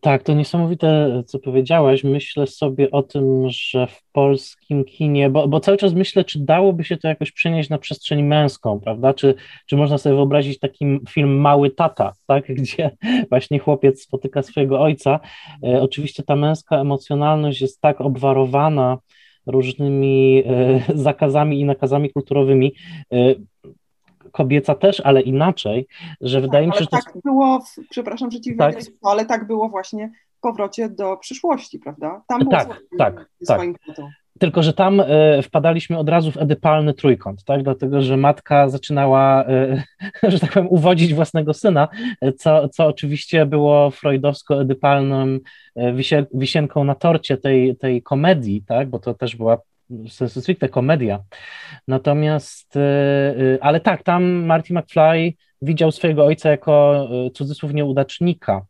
Tak, to niesamowite, co powiedziałeś. Myślę sobie o tym, że w polskim kinie, bo, bo cały czas myślę, czy dałoby się to jakoś przenieść na przestrzeń męską, prawda? Czy, czy można sobie wyobrazić taki film Mały Tata, tak? [laughs] Gdzie właśnie chłopiec spotyka swojego ojca. E, oczywiście ta męska emocjonalność jest tak obwarowana różnymi e, [laughs] zakazami i nakazami kulturowymi. E, kobieca też, ale inaczej, że wydaje tak, mi się, że. Tak to... było, w, przepraszam, że ci tak. ale tak było właśnie w powrocie do przyszłości, prawda? Tam było tak, tak, tak. Tylko, że tam y, wpadaliśmy od razu w edypalny trójkąt, tak? Dlatego, że matka zaczynała, y, [laughs] że tak powiem, uwodzić własnego syna, co, co oczywiście było freudowsko-edypalną y, wisienką na torcie tej, tej komedii, tak? Bo to też była sensu stricte komedia. Natomiast, y, y, ale tak, tam Marty McFly widział swojego ojca jako y, cudzysłów nieudacznika.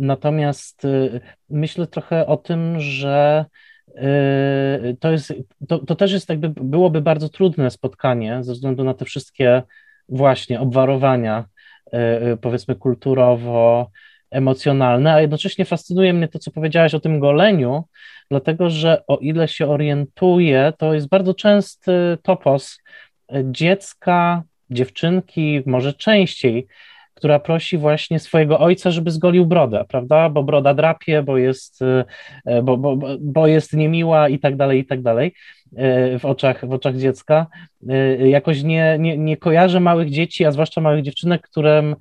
Natomiast myślę trochę o tym, że to, jest, to, to też jest jakby, byłoby bardzo trudne spotkanie ze względu na te wszystkie właśnie obwarowania, powiedzmy kulturowo, emocjonalne, a jednocześnie fascynuje mnie to, co powiedziałaś o tym goleniu, dlatego że o ile się orientuję, to jest bardzo częsty topos dziecka, dziewczynki, może częściej, która prosi właśnie swojego ojca, żeby zgolił brodę, prawda? Bo broda drapie, bo jest, e, bo, bo, bo jest niemiła i tak dalej, i tak dalej w oczach, w oczach dziecka. E, jakoś nie, nie, nie kojarzę małych dzieci, a zwłaszcza małych dziewczynek, którym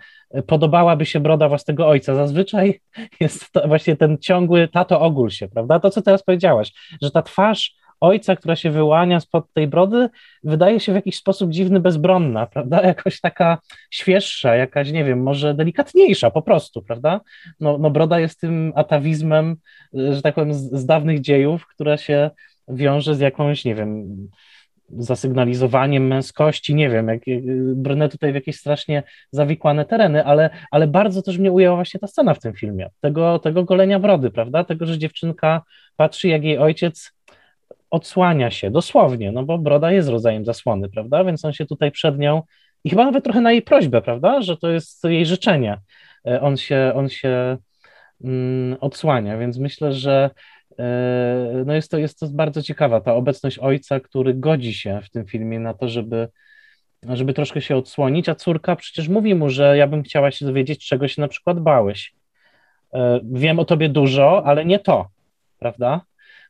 podobałaby się broda własnego ojca. Zazwyczaj [laughs] jest to właśnie ten ciągły tato ogól się, prawda? To, co teraz powiedziałaś, że ta twarz ojca, która się wyłania spod tej brody, wydaje się w jakiś sposób dziwny, bezbronna, prawda? [laughs] Jakoś taka świeższa, jakaś, nie wiem, może delikatniejsza po prostu, prawda? No, no broda jest tym atawizmem, że tak powiem, z, z dawnych dziejów, która się wiąże z jakąś, nie wiem, zasygnalizowaniem męskości, nie wiem, jak, brnę tutaj w jakieś strasznie zawikłane tereny, ale, ale bardzo też mnie ujęła właśnie ta scena w tym filmie, tego, tego golenia brody, prawda, tego, że dziewczynka patrzy, jak jej ojciec odsłania się, dosłownie, no bo broda jest rodzajem zasłony, prawda, więc on się tutaj przed nią i chyba nawet trochę na jej prośbę, prawda, że to jest jej życzenie, e, on się, on się mm, odsłania, więc myślę, że no jest to, jest to bardzo ciekawa, ta obecność ojca, który godzi się w tym filmie na to, żeby, żeby troszkę się odsłonić, a córka przecież mówi mu, że ja bym chciała się dowiedzieć, czego się na przykład bałeś. E, wiem o tobie dużo, ale nie to, prawda?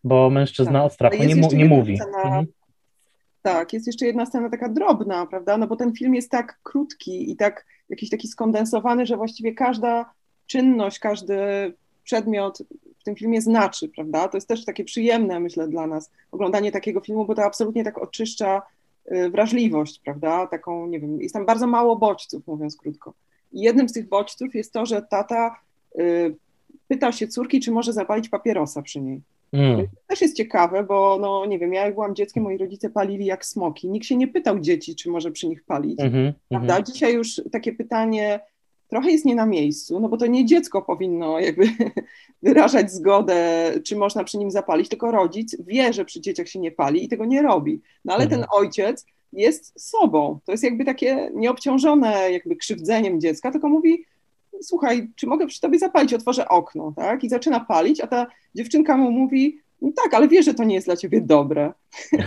bo mężczyzna tak. od strachu nie, mu, nie mówi. Scena, mhm. Tak, jest jeszcze jedna scena taka drobna, prawda? No bo ten film jest tak krótki i tak jakiś taki skondensowany, że właściwie każda czynność, każdy przedmiot tym filmie znaczy, prawda? To jest też takie przyjemne, myślę, dla nas oglądanie takiego filmu, bo to absolutnie tak oczyszcza y, wrażliwość, prawda? Taką, nie wiem, jest tam bardzo mało bodźców, mówiąc krótko. I jednym z tych bodźców jest to, że tata y, pyta się córki, czy może zapalić papierosa przy niej. Mm. To też jest ciekawe, bo no nie wiem, ja jak byłam dzieckiem, moi rodzice palili jak smoki. Nikt się nie pytał dzieci, czy może przy nich palić. Mm -hmm, prawda? Mm -hmm. Dzisiaj już takie pytanie trochę jest nie na miejscu, no bo to nie dziecko powinno jakby [laughs] wyrażać zgodę, czy można przy nim zapalić, tylko rodzic wie, że przy dzieciach się nie pali i tego nie robi. No ale ten mhm. ojciec jest sobą. To jest jakby takie nieobciążone jakby krzywdzeniem dziecka, tylko mówi, słuchaj, czy mogę przy tobie zapalić, otworzę okno, tak? I zaczyna palić, a ta dziewczynka mu mówi, no tak, ale wie, że to nie jest dla ciebie dobre. [laughs]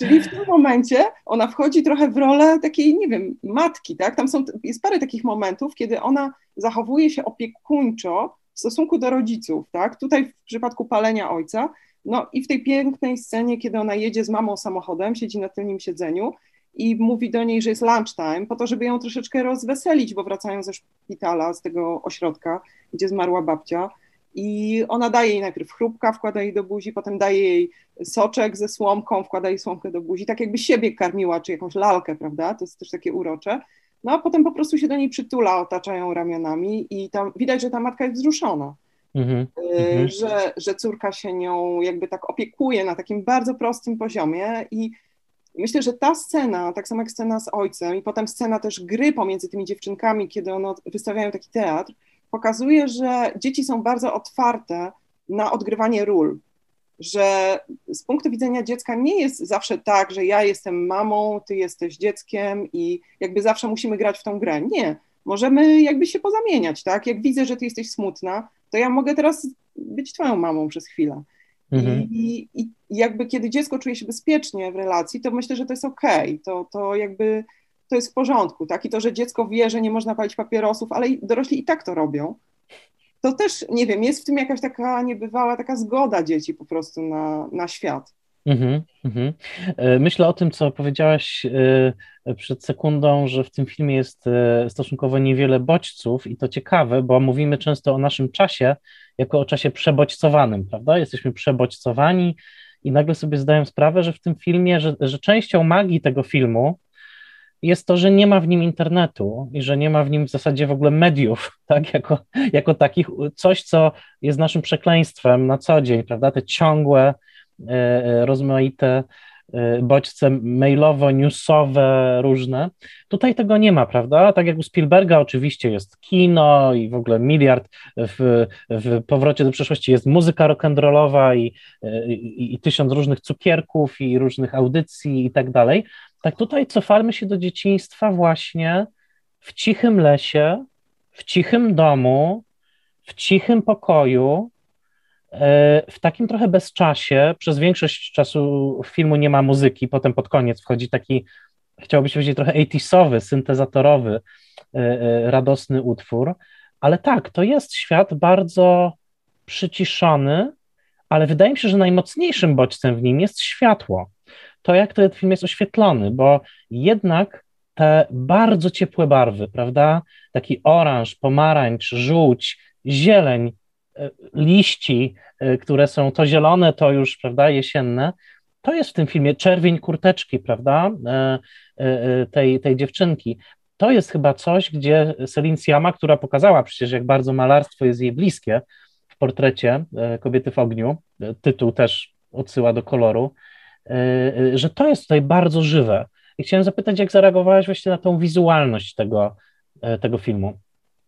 Czyli w tym momencie ona wchodzi trochę w rolę takiej, nie wiem, matki, tak? Tam są, jest parę takich momentów, kiedy ona zachowuje się opiekuńczo w stosunku do rodziców, tak? Tutaj w przypadku palenia ojca, no i w tej pięknej scenie, kiedy ona jedzie z mamą samochodem, siedzi na tylnym siedzeniu i mówi do niej, że jest lunchtime, po to, żeby ją troszeczkę rozweselić, bo wracają ze szpitala, z tego ośrodka, gdzie zmarła babcia. I ona daje jej najpierw chrupka, wkłada jej do buzi, potem daje jej soczek ze słomką, wkłada jej słomkę do buzi, tak jakby siebie karmiła, czy jakąś lalkę, prawda? To jest też takie urocze. No a potem po prostu się do niej przytula, otaczają ramionami i tam widać, że ta matka jest wzruszona. mhm, mhm. że, że córka się nią jakby tak opiekuje na takim bardzo prostym poziomie i myślę, że ta scena, tak samo jak scena z ojcem i potem scena też gry pomiędzy tymi dziewczynkami, kiedy one wystawiają taki teatr, pokazuje, że dzieci są bardzo otwarte na odgrywanie ról, że z punktu widzenia dziecka nie jest zawsze tak, że ja jestem mamą, ty jesteś dzieckiem i jakby zawsze musimy grać w tą grę. Nie, możemy jakby się pozamieniać, tak? Jak widzę, że ty jesteś smutna, to ja mogę teraz być twoją mamą przez chwilę. Mhm. I, I, jakby kiedy dziecko czuje się bezpiecznie w relacji, to myślę, że to jest okej, okay. to, to jakby to jest w porządku, tak? I to, że dziecko wie, że nie można palić papierosów, ale dorośli i tak to robią, to też, nie wiem, jest w tym jakaś taka niebywała taka zgoda dzieci po prostu na, na świat. Mm -hmm. Myślę o tym, co powiedziałaś e, przed sekundą, że w tym filmie jest e, stosunkowo niewiele bodźców i to ciekawe, bo mówimy często o naszym czasie jako o czasie przebodźcowanym, prawda? Jesteśmy przebodźcowani i nagle sobie zdaję sprawę, że w tym filmie, że, że częścią magii tego filmu jest to, że nie ma w nim internetu i że nie ma w nim w zasadzie w ogóle mediów, [laughs] tak, jako, jako takich, coś, co jest naszym przekleństwem na co dzień, prawda, te ciągłe, e, e, rozmaite e, bodźce mailowo-newsowe różne. Tutaj tego nie ma, prawda? Tak jak u Spielberga oczywiście jest kino i w ogóle miliard, w, w powrocie do przeszłości jest muzyka rock'n'rollowa i, i, i tysiąc różnych cukierków i różnych audycji i tak dalej, tak tutaj cofamy się do dzieciństwa właśnie w cichym lesie, w cichym domu, w cichym pokoju, e, w takim trochę bezczasie. Przez większość czasu filmu nie ma muzyki, potem pod koniec wchodzi taki, chciałby się powiedzieć, trochę 80 syntezatorowy, e, e, radosny utwór. Ale tak, to jest świat bardzo przyciszony, ale wydaje mi się, że najmocniejszym bodźcem w nim jest światło to jak ten film jest oświetlony, bo jednak te bardzo ciepłe barwy, prawda? Taki oranż, pomarańcz, żółć, zieleń, e, liści, e, które są to zielone, to już, prawda, jesienne, to jest w tym filmie czerwień kurteczki, prawda, e, tej, tej dziewczynki. To jest chyba coś, gdzie Celine Siama, która pokazała przecież, jak bardzo malarstwo jest jej bliskie w portrecie Kobiety w ogniu, tytuł też odsyła do koloru, że to jest tutaj bardzo żywe. I chciałem zapytać, jak zareagowałeś właśnie na tą wizualność tego, e, tego filmu?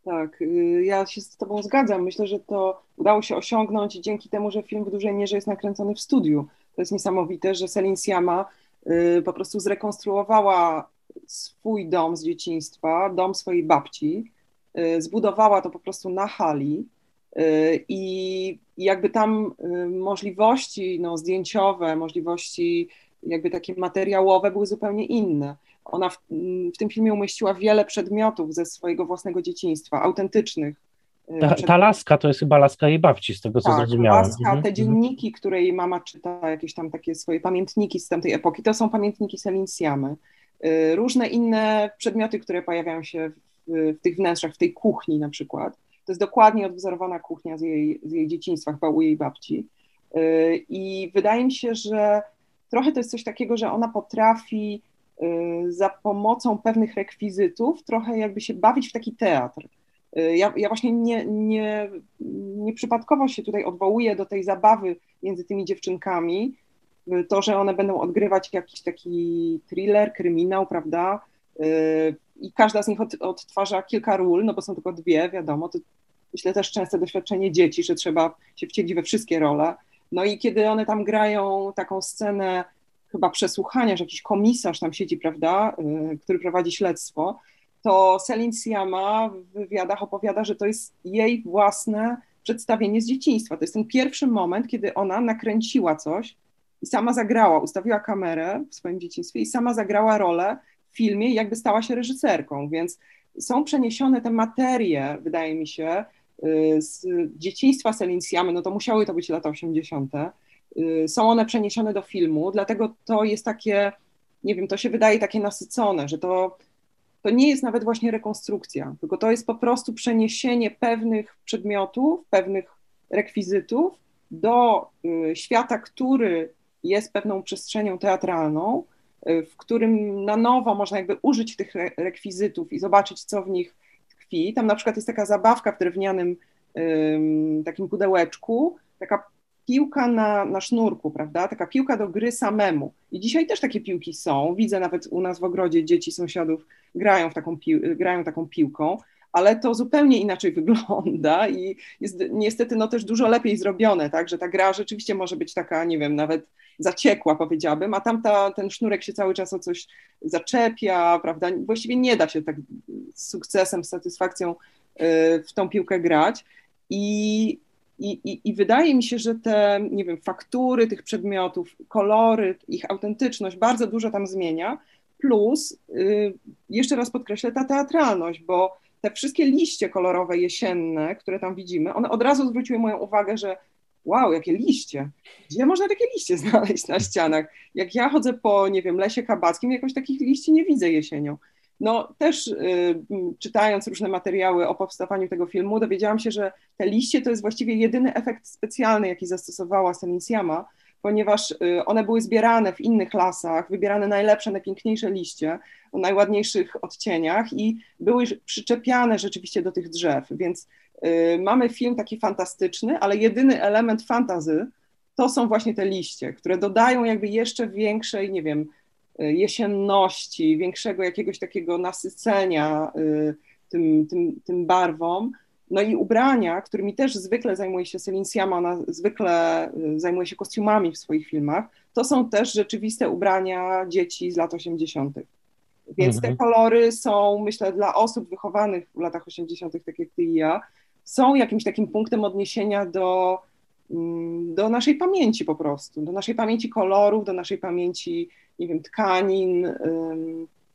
Tak, y, ja się z Tobą zgadzam. Myślę, że to udało się osiągnąć dzięki temu, że film w dużej mierze jest nakręcony w studiu. To jest niesamowite, że Selin Siama y, po prostu zrekonstruowała swój dom z dzieciństwa, dom swojej babci, y, zbudowała to po prostu na hali i jakby tam y, możliwości no, zdjęciowe, możliwości jakby takie materiałowe były zupełnie inne. Ona w, w tym filmie umieściła wiele przedmiotów ze swojego własnego dzieciństwa, autentycznych. Y, ta, ta, laska to jest chyba laska jej babci, z tego co tak, zrozumiałem. Laska, mhm. te dzienniki, które jej mama czyta, jakieś tam takie swoje pamiętniki z tamtej epoki, to są pamiętniki Selinsjamy. Y, różne inne przedmioty, które pojawiają się w, w tych wnętrzach, w tej kuchni na przykład. To jest dokładnie odwzorowana kuchnia z jej, z jej dzieciństwa, chyba u jej babci. Y, I wydaje mi się, że trochę to jest coś takiego, że ona potrafi y, za pomocą pewnych rekwizytów trochę jakby się bawić w taki teatr. Y, ja, ja właśnie nie, nie, nieprzypadkowo się tutaj odwołuję do tej zabawy między tymi dziewczynkami, to, że one będą odgrywać jakiś taki thriller, kryminał, prawda? I każda z nich od, odtwarza kilka ról, no bo są tylko dwie, wiadomo, to myślę też częste doświadczenie dzieci, że trzeba się wcielić we wszystkie role. No i kiedy one tam grają taką scenę chyba przesłuchania, że jakiś komisarz tam siedzi, prawda, yy, który prowadzi śledztwo, to Celine Siama w wywiadach opowiada, że to jest jej własne przedstawienie z dzieciństwa. To jest ten pierwszy moment, kiedy ona nakręciła coś i sama zagrała, ustawiła kamerę w swoim dzieciństwie i sama zagrała rolę filmie jakby stała się reżyserką, więc są przeniesione te materie, wydaje mi się, y, z dzieciństwa Selinsjamy, no to musiały to być lata 80., y, są one przeniesione do filmu, dlatego to jest takie, nie wiem, to się wydaje takie nasycone, że to, to nie jest nawet właśnie rekonstrukcja, tylko to jest po prostu przeniesienie pewnych przedmiotów, pewnych rekwizytów do y, świata, który jest pewną przestrzenią teatralną, w którym na nowo można jakby użyć tych rekwizytów i zobaczyć, co w nich tkwi. Tam na przykład jest taka zabawka w drewnianym takim pudełeczku taka piłka na, na sznurku, prawda? Taka piłka do gry samemu. I dzisiaj też takie piłki są. Widzę nawet u nas w ogrodzie dzieci sąsiadów grają, w taką, pił grają taką piłką, ale to zupełnie inaczej [laughs] wygląda i jest niestety no też dużo lepiej zrobione, tak? Że ta gra rzeczywiście może być taka, nie wiem, nawet zaciekła, powiedziałabym, a tam ta, ten sznurek się cały czas o coś zaczepia, prawda? Właściwie nie da się tak z sukcesem, z satysfakcją y, w tą piłkę grać. I i, i, I, wydaje mi się, że te, nie wiem, faktury tych przedmiotów, kolory, ich autentyczność bardzo dużo tam zmienia. Plus, y, jeszcze raz podkreślę, ta teatralność, bo te wszystkie liście kolorowe jesienne, które tam widzimy, one od razu zwróciły moją uwagę, że wow, jakie liście. Gdzie można takie liście [laughs] znaleźć na ścianach? Jak ja chodzę po, nie wiem, lesie kabackim, jakoś takich liści nie widzę jesienią. No też y, czytając różne materiały o powstawaniu tego filmu, dowiedziałam się, że te liście to jest właściwie jedyny efekt specjalny, jaki zastosowała Selinsiama, ponieważ y, one były zbierane w innych lasach, wybierane najlepsze, najpiękniejsze liście najładniejszych odcieniach i były przyczepiane rzeczywiście do tych drzew, więc y, mamy film taki fantastyczny, ale jedyny element fantazy to są właśnie te liście, które dodają jakby jeszcze większej, nie wiem, Y, jesienności, większego jakiegoś takiego nasycenia y, tym, tym, tym barwom. No i ubrania, którymi też zwykle zajmuje się Celine Siama, ona zwykle y, zajmuje się kostiumami w swoich filmach, to są też rzeczywiste ubrania dzieci z lat 80. Więc mhm. te kolory są, myślę, dla osób wychowanych w latach 80., tak jak ty i ja, są jakimś takim punktem odniesienia do, mm, do naszej pamięci po prostu, do naszej pamięci kolorów, do naszej pamięci nie wiem, tkanin,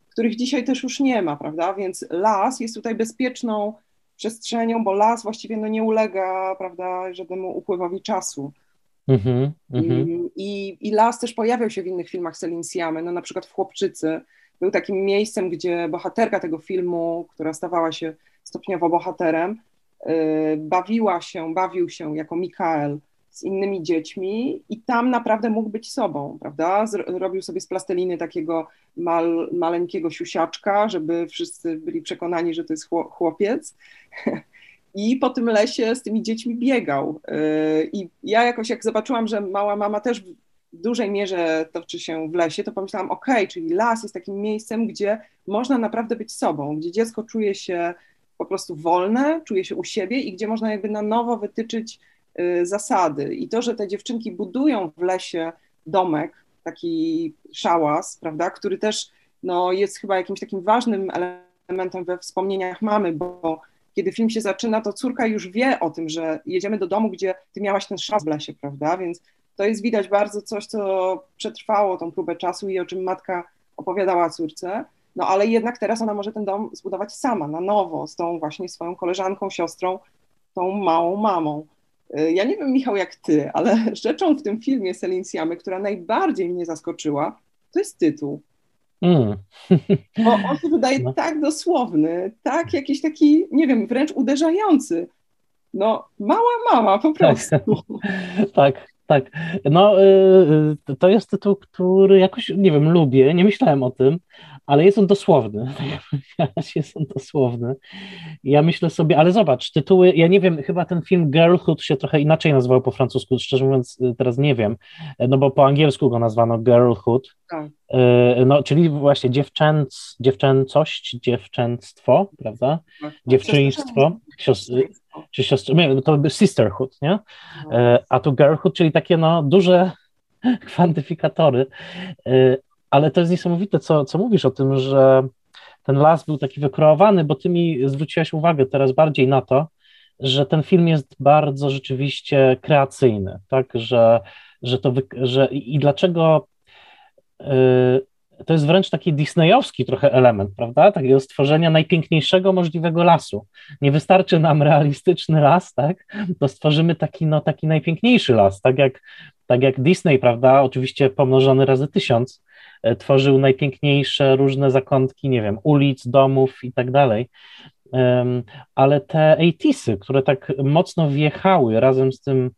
których dzisiaj też już nie ma, prawda? Więc las jest tutaj bezpieczną przestrzenią, bo las właściwie no, nie ulega, prawda, żadnemu upływowi czasu. Mm-hmm, mm-hmm. I, I las też pojawiał się w innych filmach Celine Siamy, no na przykład w Chłopczycy. Był takim miejscem, gdzie bohaterka tego filmu, która stawała się stopniowo bohaterem, yy, bawiła się, bawił się jako Mikael z innymi dziećmi i tam naprawdę mógł być sobą, prawda? Robił sobie z plasteliny takiego mal, maleńkiego siusiaczka, żeby wszyscy byli przekonani, że to jest chłopiec. [laughs] I po tym lesie z tymi dziećmi biegał. Y, I ja jakoś jak zobaczyłam, że mała mama też w dużej mierze toczy się w lesie, to pomyślałam, ok, czyli las jest takim miejscem, gdzie można naprawdę być sobą, gdzie dziecko czuje się po prostu wolne, czuje się u siebie i gdzie można jakby na nowo wytyczyć Y, zasady. I to, że te dziewczynki budują w lesie domek, taki szałas, prawda, który też no, jest chyba jakimś takim ważnym elementem we wspomnieniach mamy, bo kiedy film się zaczyna, to córka już wie o tym, że jedziemy do domu, gdzie ty miałaś ten szałas w lesie, prawda, więc to jest widać bardzo coś, co przetrwało tą próbę czasu i o czym matka opowiadała córce, no ale jednak teraz ona może ten dom zbudować sama, na nowo, z tą właśnie swoją koleżanką, siostrą, tą małą mamą. Y, ja nie wiem, Michał, jak ty, ale [laughs] rzeczą w tym filmie Celine Siamy, która najbardziej mnie zaskoczyła, to jest tytuł. Mm. [laughs] Bo on się wydaje no. tak dosłowny, tak jakiś taki, nie wiem, wręcz uderzający. No, mała mama po tak. prostu. [laughs] Tak, tak. Tak. No, y, y, to jest tytuł, który jakoś, nie wiem, lubię, nie myślałem o tym, ale jest on dosłowny, [laughs] jest on dosłowny. Ja myślę sobie, ale zobacz, tytuły, ja nie wiem, chyba ten film Girlhood się trochę inaczej nazywał po francusku, szczerze mówiąc y, teraz nie wiem, no bo po angielsku go nazwano Girlhood, tak. Y, no czyli właśnie dziewczęc, dziewczęcość, dziewczęctwo, prawda, tak, tak. dziewczyństwo, siostry, czy siostry, nie, to by sisterhood, nie, no. y, a tu girlhood, czyli takie no duże [laughs] kwantyfikatory, ale to jest niesamowite, co, co mówisz o tym, że ten las był taki wykreowany, bo ty mi zwróciłaś uwagę teraz bardziej na to, że ten film jest bardzo rzeczywiście kreacyjny, tak, że, że to, że i dlaczego yy, to jest wręcz taki disneyowski trochę element, prawda, takiego stworzenia najpiękniejszego możliwego lasu. Nie wystarczy nam realistyczny las, tak, to stworzymy taki, no, taki najpiękniejszy las, tak jak, tak jak Disney, prawda, oczywiście pomnożony razy tysiąc, E, tworzył najpiękniejsze różne zakątki, nie wiem, ulic, domów i tak dalej. Ale te 80 które tak mocno wjechały razem z tym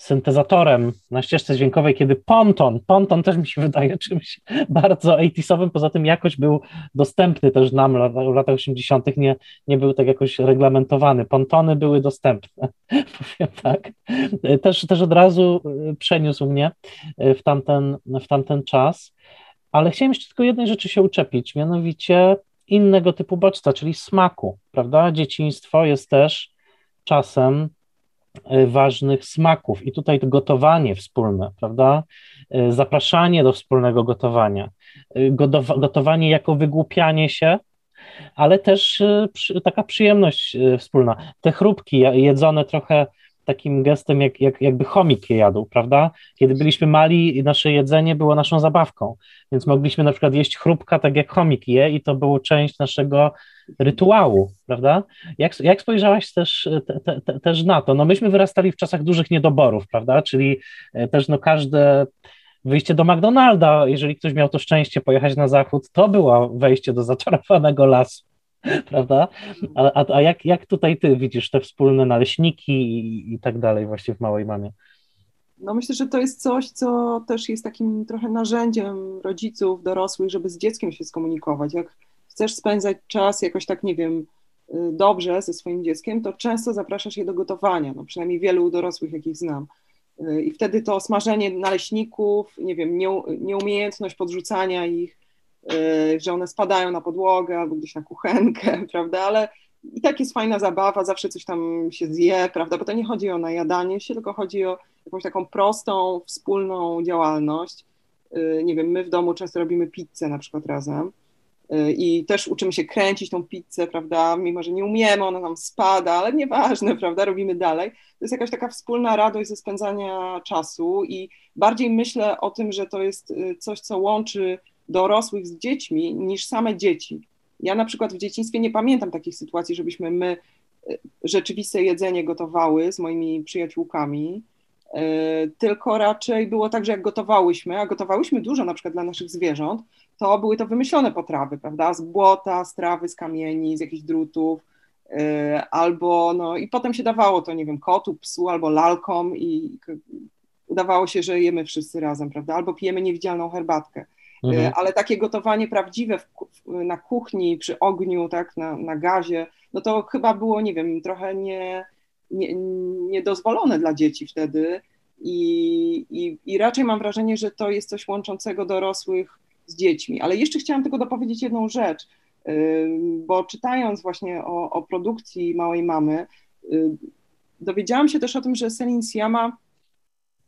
syntezatorem na ścieżce dźwiękowej, kiedy ponton, ponton też mi się wydaje czymś [laughs] bardzo 80 poza tym jakoś był dostępny też nam w latach 80., nie, nie był tak jakoś reglamentowany. Pontony były dostępne, [laughs] powiem tak. Też, też od razu y, przeniósł mnie y, w tamten, w tamten czas, ale chciałem jeszcze tylko jednej rzeczy się uczepić, mianowicie innego typu bodźca, czyli smaku, prawda? Dzieciństwo jest też czasem ważnych smaków. I tutaj to gotowanie wspólne, prawda? E, zapraszanie do wspólnego gotowania, e, gotowanie jako wygłupianie się, ale też taka przyjemność wspólna. Te chrupki jedzone trochę takim gestem, jak, jak, jakby chomik je jadł, prawda? Kiedy byliśmy mali, nasze jedzenie było naszą zabawką, więc mogliśmy na przykład jeść chrupka tak jak chomik je i to było część naszego rytuału, prawda? Jak, jak spojrzałaś też, te, te, też na to? No myśmy wyrastali w czasach dużych niedoborów, prawda? Czyli e, też no każde wyjście do McDonalda, jeżeli ktoś miał to szczęście pojechać na zachód, to było wejście do zaczarowanego lasu, [laughs] prawda? A, a, a jak, jak tutaj ty widzisz te wspólne naleśniki i, i tak dalej właśnie w Małej Mamie? No myślę, że to jest coś, co też jest takim trochę narzędziem rodziców, dorosłych, żeby z dzieckiem się skomunikować. Jak chcesz spędzać czas jakoś tak, nie wiem, y, dobrze ze swoim dzieckiem, to często zapraszasz je do gotowania, no przynajmniej wielu dorosłych, jakich znam. Y, I wtedy to smażenie naleśników, nie wiem, nieumiejętność podrzucania ich, y, że one spadają na podłogę albo gdzieś na kuchenkę, [laughs] prawda, ale i tak jest fajna zabawa, zawsze coś tam się zje, prawda, bo to nie chodzi o najadanie się, tylko chodzi o jakąś taką prostą, wspólną działalność. Nie wiem, my w domu często robimy pizzę na przykład razem i też uczymy się kręcić tą pizzę, prawda, mimo że nie umiemy, ona nam spada, ale nieważne, [laughs] prawda, robimy dalej. To jest jakaś taka wspólna radość ze spędzania czasu i bardziej myślę o tym, że to jest y, coś, co łączy dorosłych z dziećmi, niż same dzieci. Ja na przykład w dzieciństwie nie pamiętam takich sytuacji, żebyśmy my y, rzeczywiste jedzenie gotowały z moimi przyjaciółkami, y, tylko raczej było tak, że jak gotowałyśmy, a gotowałyśmy dużo na przykład dla naszych zwierząt, to były to wymyślone potrawy, prawda? Z błota, z trawy, z kamieni, z jakichś drutów, yy, albo no i potem się dawało to, nie wiem, kotu, psu albo lalkom i udawało się, że jemy wszyscy razem, prawda? Albo pijemy niewidzialną herbatkę. Yy, mhm. Ale takie gotowanie prawdziwe w, na kuchni, przy ogniu, tak, na, na gazie, no to chyba było, nie wiem, trochę nie, nie, niedozwolone dla dzieci wtedy. I, i, I raczej mam wrażenie, że to jest coś łączącego dorosłych z dziećmi. Ale jeszcze chciałam tylko dopowiedzieć jedną rzecz, bo czytając właśnie o, o produkcji Małej Mamy, dowiedziałam się też o tym, że Selin Siama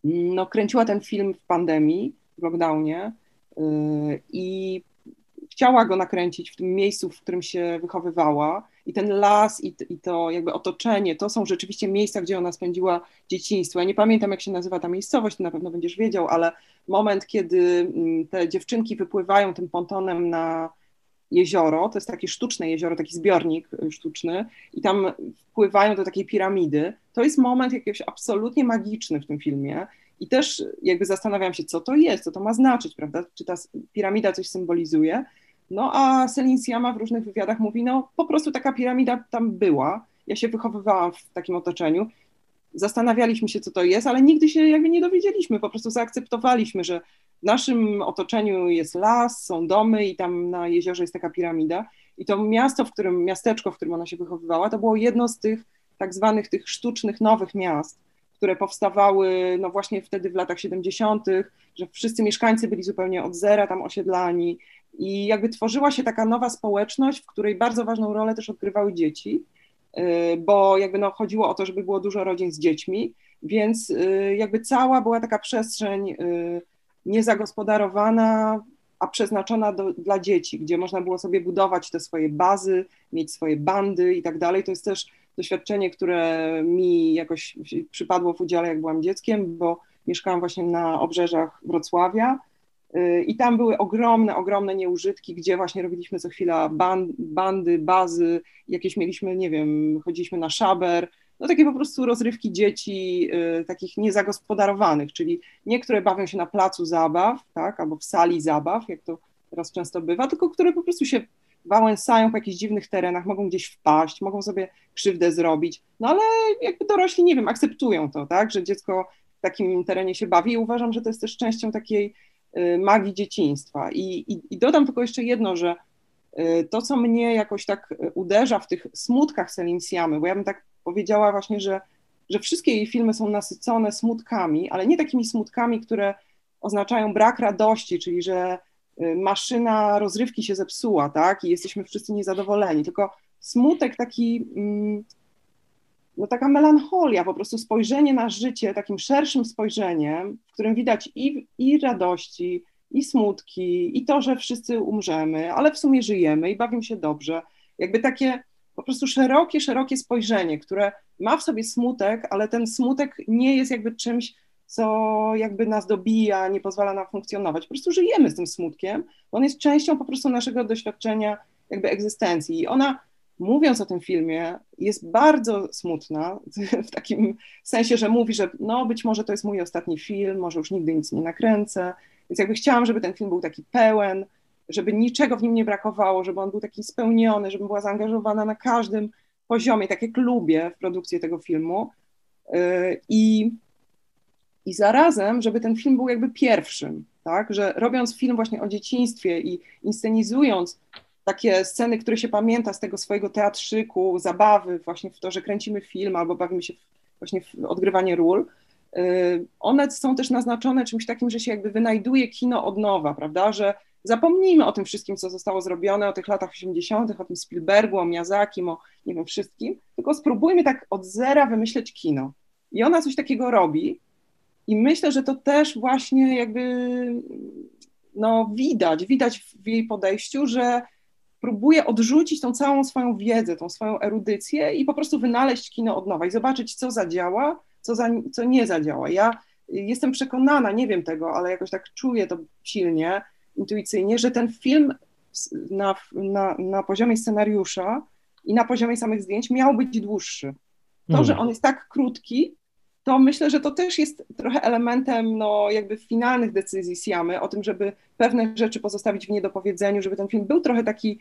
no, kręciła ten film w pandemii, w lockdownie i chciała go nakręcić w tym miejscu, w którym się wychowywała. I ten las i, i, to jakby otoczenie, to są rzeczywiście miejsca, gdzie ona spędziła dzieciństwo. Ja nie pamiętam, jak się nazywa ta miejscowość, ty na pewno będziesz wiedział, ale moment, kiedy mm, te dziewczynki wypływają tym pontonem na jezioro, to jest takie sztuczne jezioro, taki zbiornik sztuczny, i tam wpływają do takiej piramidy, to jest moment jakiś absolutnie magiczny w tym filmie. I też jakby zastanawiam się, co to jest, co to ma znaczyć, prawda? Czy ta piramida coś symbolizuje? No a Selin Siama w różnych wywiadach mówi, no po prostu taka piramida tam była. Ja się wychowywałam w takim otoczeniu. Zastanawialiśmy się, co to jest, ale nigdy się jakby nie dowiedzieliśmy. Po prostu zaakceptowaliśmy, że w naszym otoczeniu jest las, są domy i tam na jeziorze jest taka piramida. I to miasto, w którym, miasteczko, w którym ona się wychowywała, to było jedno z tych tak zwanych tych sztucznych nowych miast, które powstawały no właśnie wtedy w latach 70., że wszyscy mieszkańcy byli zupełnie od zera tam osiedlani, i jakby tworzyła się taka nowa społeczność, w której bardzo ważną rolę też odgrywały dzieci, y, bo jakby no chodziło o to, żeby było dużo rodzin z dziećmi, więc y, jakby cała była taka przestrzeń y, niezagospodarowana, a przeznaczona do, dla dzieci, gdzie można było sobie budować te swoje bazy, mieć swoje bandy i tak dalej. To jest też doświadczenie, które mi jakoś przypadło w udziale, jak byłam dzieckiem, bo mieszkałam właśnie na obrzeżach Wrocławia I tam były ogromne, ogromne nieużytki, gdzie właśnie robiliśmy co chwila bandy, bazy, jakieś mieliśmy, nie wiem, chodziliśmy na szaber, no takie po prostu rozrywki dzieci, y, takich niezagospodarowanych, czyli niektóre bawią się na placu zabaw, tak, albo w sali zabaw, jak to teraz często bywa, tylko które po prostu się wałęsają po jakichś dziwnych terenach, mogą gdzieś wpaść, mogą sobie krzywdę zrobić, no ale jakby dorośli, nie wiem, akceptują to, tak, że dziecko takim terenie się bawi. I uważam, że to jest też częścią takiej y, magii dzieciństwa. I, i, i dodam tylko jeszcze jedno, że y, to, co mnie jakoś tak uderza w tych smutkach Celine Siamy, bo ja bym tak powiedziała właśnie, że, że wszystkie jej filmy są nasycone smutkami, ale nie takimi smutkami, które oznaczają brak radości, czyli że y, maszyna rozrywki się zepsuła, tak, i jesteśmy wszyscy niezadowoleni, tylko smutek taki, mm, no taka melancholia, po prostu spojrzenie na życie takim szerszym spojrzeniem, w którym widać i, i radości, i smutki, i to, że wszyscy umrzemy, ale w sumie żyjemy i bawimy się dobrze. Jakby takie po prostu szerokie, szerokie spojrzenie, które ma w sobie smutek, ale ten smutek nie jest jakby czymś, co jakby nas dobija, nie pozwala nam funkcjonować. Po prostu żyjemy z tym smutkiem, on jest częścią po prostu naszego doświadczenia jakby egzystencji. I ona, mówiąc o tym filmie, jest bardzo smutna, w takim sensie, że mówi, że no być może to jest mój ostatni film, może już nigdy nic nie nakręcę, więc jakby chciałam, żeby ten film był taki pełen, żeby niczego w nim nie brakowało, żeby on był taki spełniony, żebym była zaangażowana na każdym poziomie, tak jak lubię w produkcji tego filmu. Yy, I i zarazem, żeby ten film był jakby pierwszym, tak, że robiąc film właśnie o dzieciństwie i inscenizując takie sceny, które się pamięta z tego swojego teatrzyku, zabawy właśnie w to, że kręcimy film albo bawimy się właśnie w odgrywanie ról, y, one są też naznaczone czymś takim, że się jakby wynajduje kino od nowa, prawda, że zapomnijmy o tym wszystkim, co zostało zrobione, o tych latach 80., o tym Spielbergu, o Miyazakim, o nie wiem, wszystkim, tylko spróbujmy tak od zera wymyśleć kino. I ona coś takiego robi, i myślę, że to też właśnie jakby no, widać, widać w jej podejściu, że próbuje odrzucić tą całą swoją wiedzę, tą swoją erudycję i po prostu wynaleźć kino od nowa i zobaczyć, co zadziała, co, za, co nie zadziała. Ja jestem przekonana, nie wiem tego, ale jakoś tak czuję to silnie, intuicyjnie, że ten film na, na, na poziomie scenariusza i na poziomie samych zdjęć miał być dłuższy. To, że on jest tak krótki, to myślę, że to też jest trochę elementem no, jakby finalnych decyzji Siamy, o tym, żeby pewne rzeczy pozostawić w niedopowiedzeniu, żeby ten film był trochę taki,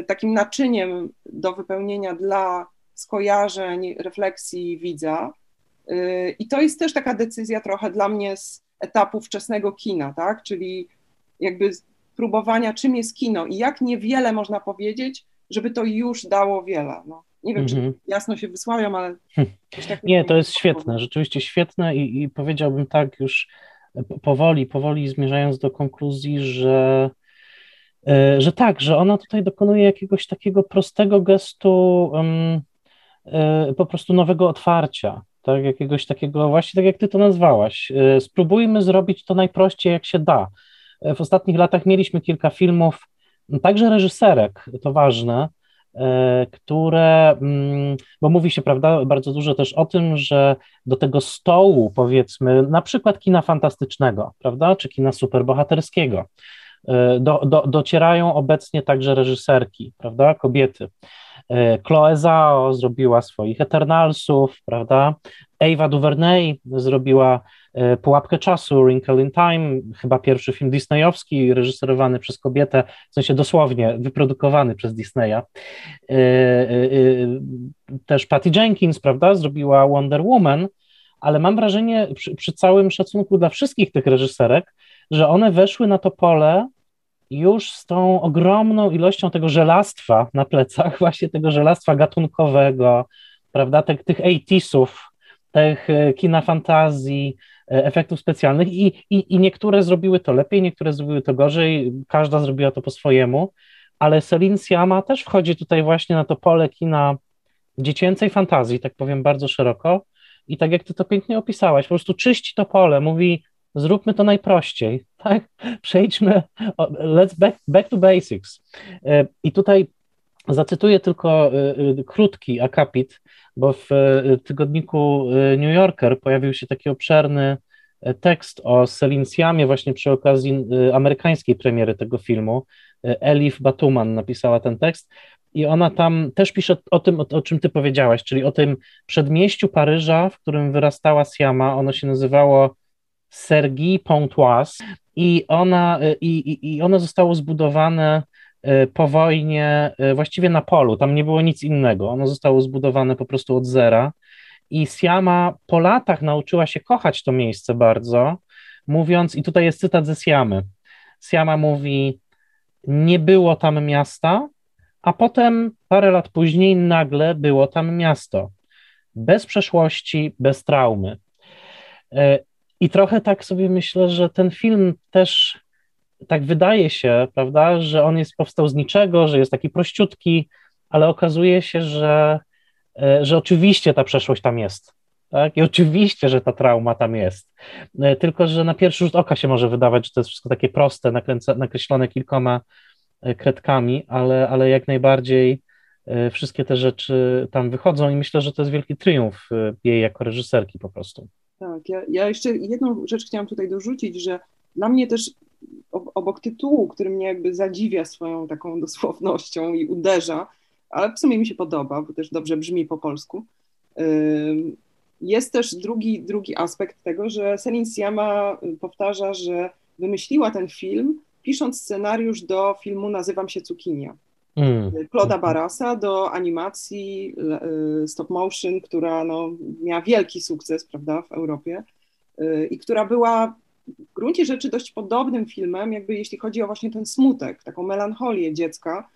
y, takim naczyniem do wypełnienia dla skojarzeń, refleksji widza. Y, I to jest też taka decyzja trochę dla mnie z etapu wczesnego kina, tak? Czyli jakby próbowania, czym jest kino i jak niewiele można powiedzieć, żeby to już dało wiele. No. Nie wiem, mhm. czy jasno się wysławiam, ale. Tak nie, to jest świetne, rzeczywiście świetne i, i powiedziałbym tak już powoli, powoli zmierzając do konkluzji, że, e, że tak, że ona tutaj dokonuje jakiegoś takiego prostego gestu um, po prostu nowego otwarcia, tak, jakiegoś takiego, właśnie tak jak ty to nazwałaś. E, spróbujmy zrobić to najprościej jak się da. W ostatnich latach mieliśmy kilka filmów, także reżyserek, to ważne, E, które, mm, bo mówi się, prawda, bardzo dużo też o tym, że do tego stołu, powiedzmy, na przykład kina fantastycznego, prawda, czy kina superbohaterskiego, e, do, do, docierają obecnie także reżyserki, prawda, kobiety. E, Chloe Zhao zrobiła swoich Eternalsów, prawda, Ava DuVernay zrobiła E, Pułapkę czasu, Wrinkle in Time, chyba pierwszy film disneyowski, reżyserowany przez kobietę, w sensie dosłownie wyprodukowany przez Disneya. E, też Patty Jenkins, prawda, zrobiła Wonder Woman, ale mam wrażenie, przy, przy całym szacunku dla wszystkich tych reżyserek, że one weszły na to pole już z tą ogromną ilością tego żelastwa na plecach, [laughs] właśnie tego żelastwa gatunkowego, prawda, tych, tych 80 tych kina fantazji, E, efektów specjalnych i, i, i niektóre zrobiły to lepiej, niektóre zrobiły to gorzej, każda zrobiła to po swojemu, ale Celine Siama też wchodzi tutaj właśnie na to pole kina dziecięcej fantazji, tak powiem bardzo szeroko. I tak jak ty to pięknie opisałaś, po prostu czyści to pole, mówi zróbmy to najprościej, tak, przejdźmy, let's back, back to basics e, i tutaj zacytuję tylko e, krótki akapit bo w e, tygodniku e, New Yorker pojawił się taki obszerny e, tekst o Celine Siamie właśnie przy okazji amerykańskiej premiery tego filmu. Elif Batuman napisała ten tekst i ona tam też pisze o tym, o, o, czym ty powiedziałaś, czyli o tym przedmieściu Paryża, w którym wyrastała Siama. Ono się nazywało Sergi Pontoise i, ona, i, i, i ono zostało zbudowane E, po wojnie e, właściwie na polu, tam nie było nic innego. Ono zostało zbudowane po prostu od zera I Siama po latach nauczyła się kochać to miejsce bardzo, mówiąc, i tutaj jest cytat ze Siamy. Siama mówi: Nie było tam miasta, a potem parę lat później nagle było tam miasto. Bez przeszłości, bez traumy. I trochę tak sobie myślę, że ten film też tak wydaje się, prawda, że on jest powstał z niczego, że jest taki prościutki, ale okazuje się, że, e, że oczywiście ta przeszłość tam jest. Tak? I oczywiście, że ta trauma tam jest. E, tylko, że na pierwszy rzut oka się może wydawać, że to jest wszystko takie proste, nakręca, nakreślone kilkoma e, kredkami, ale, ale jak najbardziej wszystkie te rzeczy tam wychodzą i myślę, że to jest wielki triumf jej jako reżyserki po prostu. Tak, ja, ja jeszcze jedną rzecz chciałam tutaj dorzucić, że dla mnie też obok tytułu, który mnie jakby zadziwia swoją taką [laughs] dosłownością i uderza, ale w sumie mi się podoba, bo też dobrze brzmi po polsku. Jest też drugi, drugi aspekt tego, że Selin Siama powtarza, że wymyśliła ten film, pisząc scenariusz do filmu Nazywam się Cukinia. Mm. Claude'a Barasa do animacji y, stop motion, która no, miała wielki sukces prawda, w Europie y, i która była w gruncie rzeczy dość podobnym filmem, jakby jeśli chodzi o właśnie ten smutek, taką melancholię dziecka.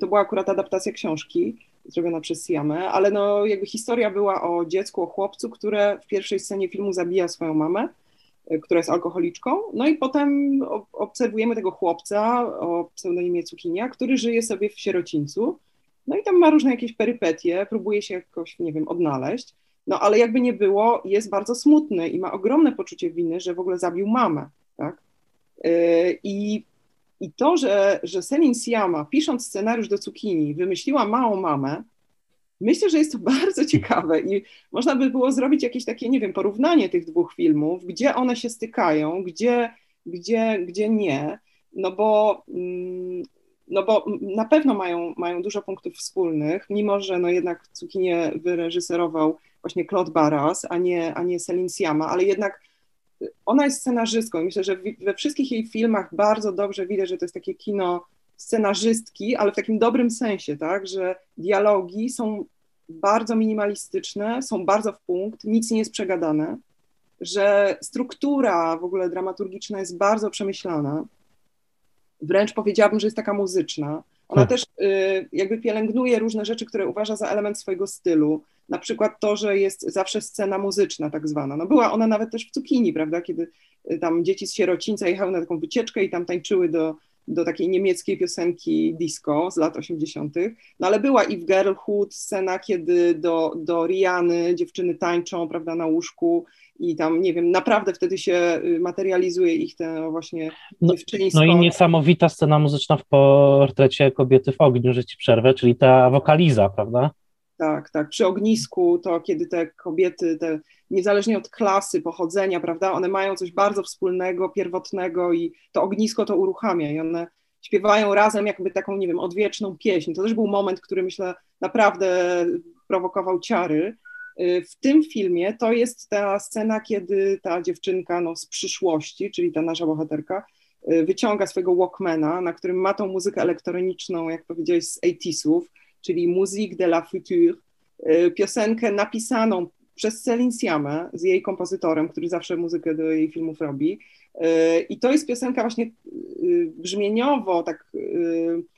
To była akurat adaptacja książki zrobiona przez Siamę, ale no jakby historia była o dziecku, o chłopcu, które w pierwszej scenie filmu zabija swoją mamę, która jest alkoholiczką, no i potem obserwujemy tego chłopca o pseudonimie Cukinia, który żyje sobie w sierocińcu, no i tam ma różne jakieś perypetie, próbuje się jakoś, nie wiem, odnaleźć. No ale jakby nie było, jest bardzo smutny i ma ogromne poczucie winy, że w ogóle zabił mamę, tak? Y, I, i to, że, że Selin Siama, pisząc scenariusz do Cukini, wymyśliła małą mamę, myślę, że jest to [laughs] bardzo ciekawe i można by było zrobić jakieś takie, nie wiem, porównanie tych dwóch filmów, gdzie one się stykają, gdzie, gdzie, gdzie nie, no bo, mm, no bo na pewno mają, mają dużo punktów wspólnych, mimo że no jednak Cukinie wyreżyserował właśnie Claude Barras, a nie, a nie Celine Siama, ale jednak ona jest scenarzystką i myślę, że we wszystkich jej filmach bardzo dobrze widać, że to jest takie kino scenarzystki, ale w takim dobrym sensie, tak, że dialogi są bardzo minimalistyczne, są bardzo w punkt, nic nie jest przegadane, że struktura w ogóle dramaturgiczna jest bardzo przemyślana, wręcz powiedziałabym, że jest taka muzyczna. Ona hmm. też y, jakby pielęgnuje różne rzeczy, które uważa za element swojego stylu na przykład to, że jest zawsze scena muzyczna tak zwana. No była ona nawet też w Cukini, prawda, kiedy y, tam dzieci z sierocińca jechały na taką wycieczkę i tam tańczyły do, do takiej niemieckiej piosenki disco z lat 80., no ale była i w Girlhood scena, kiedy do, do Riany dziewczyny tańczą, prawda, na łóżku i tam, nie wiem, naprawdę wtedy się y, materializuje ich ten właśnie no, No i niesamowita scena muzyczna w portrecie kobiety w ogniu, że ci przerwę, czyli ta wokaliza, prawda? Tak, tak, przy ognisku, to kiedy te kobiety, te, niezależnie od klasy, pochodzenia, prawda, one mają coś bardzo wspólnego, pierwotnego i to ognisko to uruchamia i one śpiewają razem jakby taką, nie wiem, odwieczną pieśń. To też był moment, który myślę naprawdę prowokował ciary. Y, w tym filmie to jest ta scena, kiedy ta dziewczynka no, z przyszłości, czyli ta nasza bohaterka, y, wyciąga swojego Walkmana, na którym ma tą muzykę elektroniczną, jak powiedziałeś, z 80 czyli Musique de la Future, y, piosenkę napisaną przez Céline Siamę z jej kompozytorem, który zawsze muzykę do jej filmów robi. Y, I to jest piosenka właśnie y, brzmieniowo, tak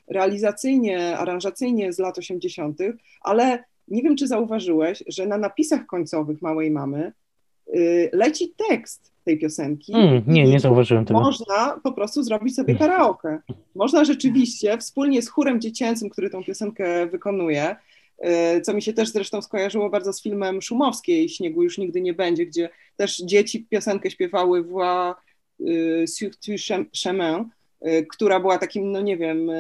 realizacyjnie, aranżacyjnie z lat 80., ale nie wiem, czy zauważyłeś, że na napisach końcowych Małej Mamy leci tekst tej piosenki. Mm, nie, nie zauważyłem tego. Można po prostu zrobić sobie karaoke. Można rzeczywiście wspólnie z chórem dziecięcym, który tą piosenkę wykonuje, y, co mi się też zresztą skojarzyło bardzo z filmem Szumowskiej, Śniegu już nigdy nie będzie, gdzie też dzieci piosenkę śpiewały Voix y, sur tu chemin, y, która była takim, no nie wiem,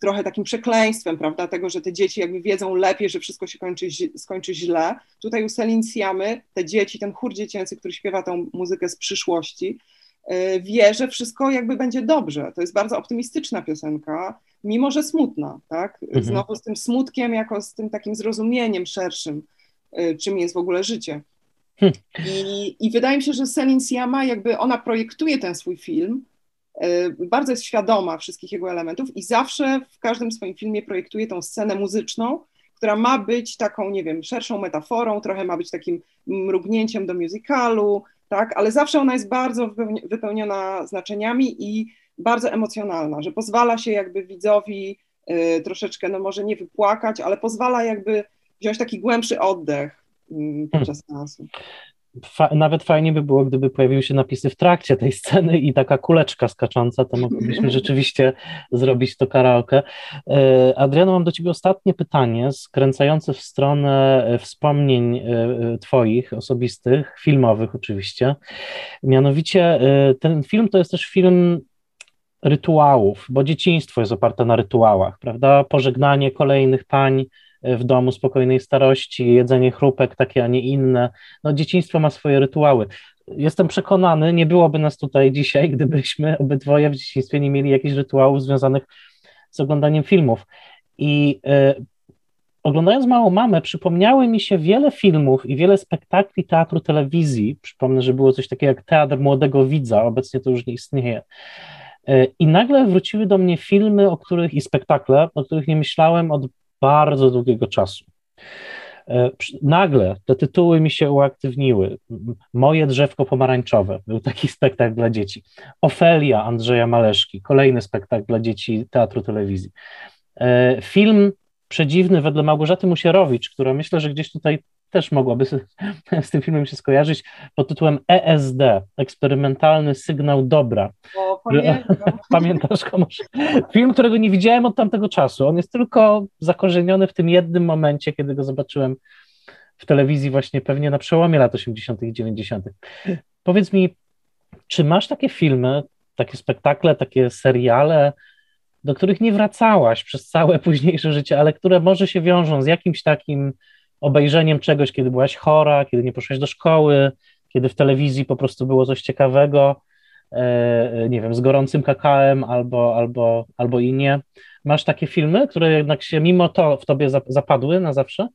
trochę takim przekleństwem, prawda, tego, że te dzieci jakby wiedzą lepiej, że wszystko się kończy, skończy źle. Tutaj u Selin Siamy te dzieci, ten chór dziecięcy, który śpiewa tą muzykę z przyszłości, e, wie, że wszystko jakby będzie dobrze. To jest bardzo optymistyczna piosenka, mimo że smutna, tak? Mhm. Znowu z tym smutkiem, jako z tym takim zrozumieniem szerszym, e, czym jest w ogóle życie. Hm. I, I wydaje mi się, że Selin Siama jakby ona projektuje ten swój film, bardzo jest świadoma wszystkich jego elementów i zawsze w każdym swoim filmie projektuje tą scenę muzyczną, która ma być taką, nie wiem, szerszą metaforą, trochę ma być takim mrugnięciem do musicalu, tak, ale zawsze ona jest bardzo wypełniona znaczeniami i bardzo emocjonalna, że pozwala się jakby widzowi y, troszeczkę, no może nie wypłakać, ale pozwala jakby wziąć taki głębszy oddech y, podczas seansu. Fa nawet fajnie by było, gdyby pojawiły się napisy w trakcie tej sceny i taka kuleczka skacząca, to moglibyśmy rzeczywiście zrobić to karaoke. E, Adriano, mam do Ciebie ostatnie pytanie, skręcające w stronę e, wspomnień e, Twoich, osobistych, filmowych oczywiście. Mianowicie ten film to jest też film rytuałów, bo dzieciństwo jest oparte na rytuałach, prawda? Pożegnanie kolejnych pań, w domu spokojnej starości, jedzenie chrupek takie, a nie inne. No, dzieciństwo ma swoje rytuały. Jestem przekonany, nie byłoby nas tutaj dzisiaj, [laughs] gdybyśmy obydwoje w dzieciństwie nie mieli jakichś rytuałów związanych z oglądaniem filmów. I y, oglądając Małą Mamę, przypomniały mi się wiele filmów i wiele spektakli teatru telewizji. Przypomnę, że było coś takiego jak Teatr Młodego Widza, obecnie to już nie istnieje. E, I nagle wróciły do mnie filmy, o których i spektakle, o których nie myślałem od bardzo długiego czasu. E, nagle te tytuły mi się uaktywniły. Moje drzewko pomarańczowe był taki [laughs] spektakl dla dzieci. Ofelia Andrzeja Maleszki, kolejny spektakl dla dzieci teatru telewizji. E, film Przedziwny wedle Małgorzaty Musierowicz, która myślę, że gdzieś tutaj też mogłaby [laughs] z tym filmem się skojarzyć pod tytułem ESD, eksperymentalny sygnał dobra. O, pamiętam. [laughs] Pamiętasz komuś? Film, którego nie widziałem od tamtego czasu. On jest tylko zakorzeniony w tym jednym momencie, kiedy go zobaczyłem w telewizji właśnie pewnie na przełomie lat 80. i 90. Powiedz mi, czy masz takie filmy, takie spektakle, takie seriale, do których nie wracałaś przez całe [laughs] późniejsze życie, ale które może się wiążą z jakimś takim obejrzeniem czegoś, kiedy byłaś chora, kiedy nie poszłaś do szkoły, kiedy w telewizji po prostu było coś ciekawego, e, nie wiem, z gorącym kakałem albo, albo, albo i nie. Masz takie filmy, które jednak się mimo to w tobie zapadły na zawsze?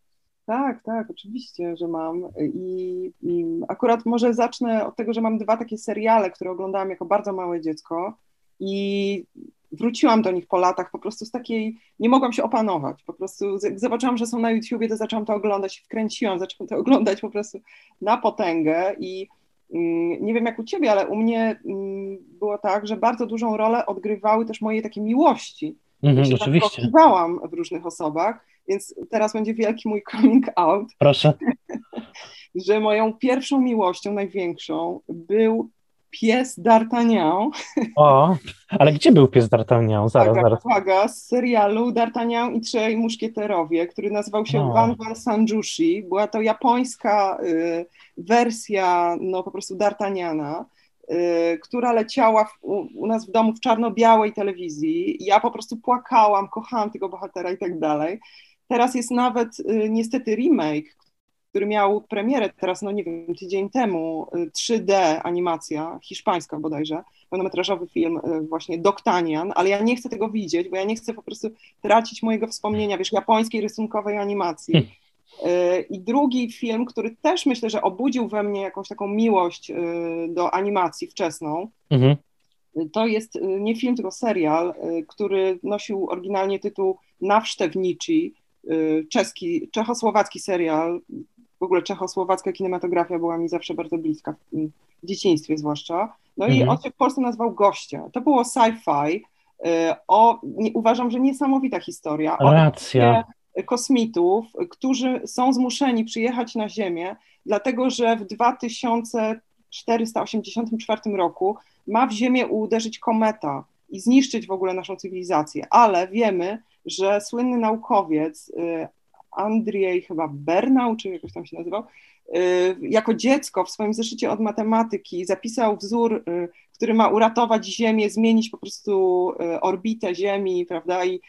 Tak, tak, oczywiście, że mam. I, I, akurat może zacznę od tego, że mam dwa takie seriale, które oglądałam jako bardzo małe dziecko. I wróciłam do nich po latach po prostu z takiej, nie mogłam się opanować, po prostu zobaczyłam, że są na YouTubie, to zaczęłam to oglądać, wkręciłam, zaczęłam to oglądać po prostu na potęgę i mm, nie wiem jak u Ciebie, ale u mnie mm, było tak, że bardzo dużą rolę odgrywały też moje takie miłości. Mhm, ja oczywiście. Tak w różnych osobach, więc teraz będzie wielki mój coming out. Proszę. [laughs] że moją pierwszą miłością, największą, był pies D'Artagnan. O, ale gdzie był pies D'Artagnan? Zaraz, zaraz. Uwaga, z serialu D'Artagnan i Trzej Muszkieterowie, który nazywał się o. Van Van Sanjushi. Była to japońska y, wersja, no po prostu D'Artagnana, y, która leciała w, u, u, nas w domu w czarno-białej telewizji. Ja po prostu płakałam, kochałam tego bohatera i tak dalej. Teraz jest nawet y, niestety remake, który miał premierę teraz, no nie wiem, tydzień temu, 3D y, animacja, hiszpańska bodajże, pełnometrażowy film y, właśnie Doktanian, ale ja nie chcę tego widzieć, bo ja nie chcę po prostu tracić mojego wspomnienia, wiesz, japońskiej rysunkowej animacji. Hmm. Y, I drugi film, który też myślę, że obudził we mnie jakąś taką miłość do animacji wczesną, mhm. to jest nie film, tylko serial, który nosił oryginalnie tytuł Nawsztewniczy, czeski, czechosłowacki serial, w ogóle czechosłowacka kinematografia była mi zawsze bardzo bliska, w dzieciństwie zwłaszcza. No mhm. i on się w Polsce nazwał Goście. To było sci-fi. Y, o, nie, uważam, że niesamowita historia. Racja. O kosmitów, którzy są zmuszeni przyjechać na Ziemię, dlatego że w 2484 roku ma w Ziemię uderzyć kometa i zniszczyć w ogóle naszą cywilizację. Ale wiemy, że słynny naukowiec y, Andrzej chyba Bernał, czy jakoś tam się nazywał, y, jako dziecko w swoim zeszycie od matematyki zapisał wzór, y, który ma uratować Ziemię, zmienić po prostu y, orbitę Ziemi, prawda, i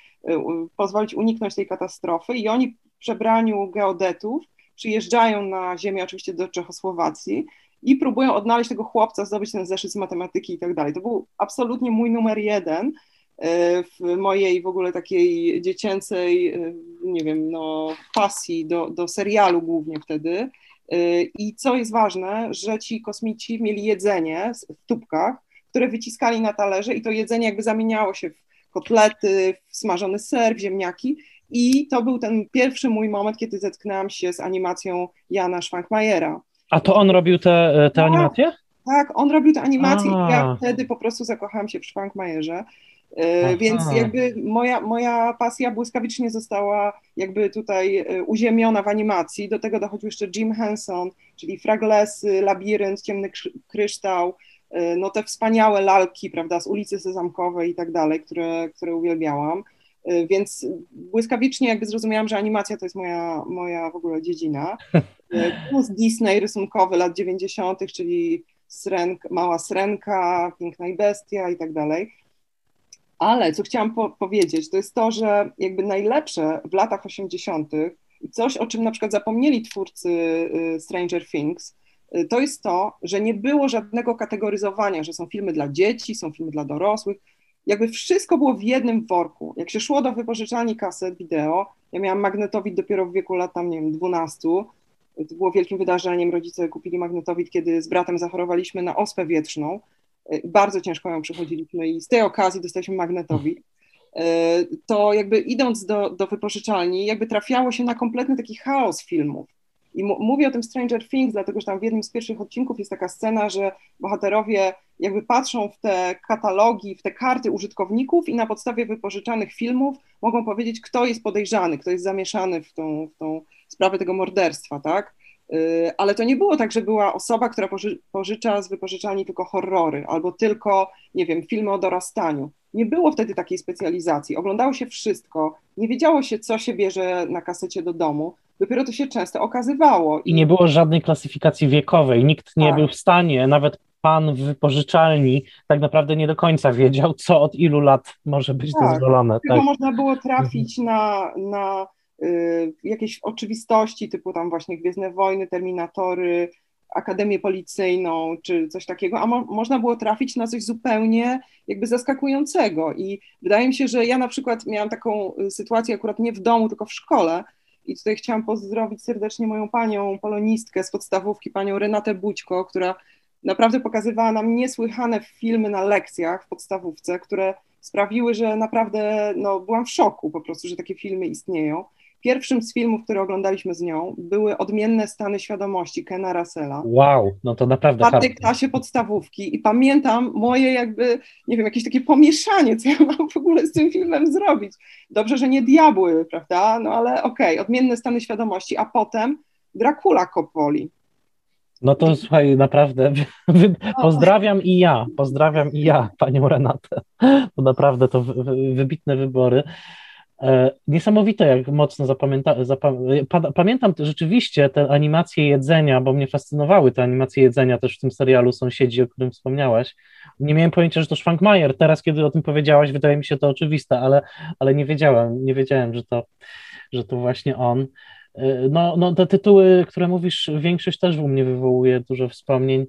pozwolić uniknąć tej katastrofy. I oni w przebraniu geodetów przyjeżdżają na Ziemię, oczywiście do Czechosłowacji, i próbują odnaleźć tego chłopca, zdobyć ten zeszyt z matematyki i tak dalej. To był absolutnie mój numer jeden. E, w mojej w ogóle takiej dziecięcej, e, nie wiem, no, pasji do, do serialu głównie wtedy. E, I co jest ważne, że ci kosmici mieli jedzenie w tubkach, które wyciskali na talerze i to jedzenie jakby zamieniało się w kotlety, w smażony ser, w ziemniaki I to był ten pierwszy mój moment, kiedy zetknęłam się z animacją Jana Schwankmajera. A to on robił te, te tak, animacje? Tak, on robił te animacje A. i ja wtedy po prostu zakochałam się w Schwankmajerze. E, więc jakby moja, moja pasja błyskawicznie została jakby tutaj e, uziemiona w animacji. Do tego dochodził jeszcze Jim Henson, czyli Fraglesy, Labirynt, Ciemny Kryształ, e, no te wspaniałe lalki, prawda, z ulicy Sezamkowej i tak dalej, które, które uwielbiałam. Więc błyskawicznie jakby zrozumiałam, że animacja to jest moja, moja w ogóle dziedzina. Plus Disney rysunkowy lat 90., czyli Srenk, Mała Srenka, Piękna i Bestia i tak dalej. Ale co chciałam po powiedzieć, to jest to, że jakby najlepsze w latach 80. i coś, o czym na przykład zapomnieli twórcy y, Stranger Things, y, to jest to, że nie było żadnego kategoryzowania, że są filmy dla dzieci, są filmy dla dorosłych. Jakby wszystko było w jednym worku. Jak się szło do wypożyczalni kaset wideo, ja miałam magnetowid dopiero w wieku lat tam, nie wiem, 12, to było wielkim wydarzeniem, rodzice kupili magnetowid, kiedy z bratem zachorowaliśmy na ospę wietrzną, bardzo ciężko ją przechodziliśmy i z tej okazji dostaliśmy magnetowi, y, to jakby idąc do, do wypożyczalni, jakby trafiało się na kompletny taki chaos filmów. I mówię o tym Stranger Things, dlatego że tam w jednym z pierwszych odcinków jest taka scena, że bohaterowie jakby patrzą w te katalogi, w te karty użytkowników i na podstawie wypożyczanych filmów mogą powiedzieć, kto jest podejrzany, kto jest zamieszany w tą, w tą sprawę tego morderstwa, tak? Y, ale to nie było tak, że była osoba, która poży pożycza z wypożyczalni tylko horrory albo tylko, nie wiem, filmy o dorastaniu. Nie było wtedy takiej specjalizacji. Oglądało się wszystko, nie wiedziało się, co się bierze na kasecie do domu. Dopiero to się często okazywało. I nie było żadnej klasyfikacji wiekowej. Nikt nie tak. był w stanie, nawet pan w wypożyczalni tak naprawdę nie do końca wiedział, co od ilu lat może być tak. dozwolone. Tylko tak. można było trafić na, na Y, jakieś oczywistości, typu tam właśnie Gwiezdne Wojny, Terminatory, Akademię Policyjną, czy coś takiego, a mo można było trafić na coś zupełnie jakby zaskakującego. I wydaje mi się, że ja na przykład miałam taką y, sytuację akurat nie w domu, tylko w szkole. I tutaj chciałam pozdrowić serdecznie moją panią polonistkę z podstawówki, panią Renatę Bućko, która naprawdę pokazywała nam niesłychane filmy na lekcjach w podstawówce, które sprawiły, że naprawdę no, byłam w szoku po prostu, że takie filmy istnieją. Pierwszym z filmów, które oglądaliśmy z nią, były Odmienne stany świadomości Kena Russella. Wow, no to naprawdę. W czwartej klasie podstawówki i pamiętam moje jakby, nie wiem, jakieś takie pomieszanie, co ja mam w ogóle z tym filmem zrobić. Dobrze, że nie diabły, prawda? No ale okej, okay, Odmienne stany świadomości, a potem Dracula Coppoli. No to słuchaj, naprawdę pozdrawiam i ja, pozdrawiam i ja panią Renatę. To naprawdę to wybitne wybory. E, niesamowite, jak mocno zapamięta, zapam, pamiętam rzeczywiście te animacje jedzenia, bo mnie fascynowały te animacje jedzenia też w tym serialu Sąsiedzi, o którym wspomniałaś. Nie miałem pojęcia, że to Schwankmajer. Teraz, kiedy o tym powiedziałaś, wydaje mi się to oczywiste, ale, ale nie wiedziałem, nie wiedziałem, że to, że to właśnie on. E, no, no, te tytuły, które mówisz, większość też u mnie wywołuje dużo wspomnień.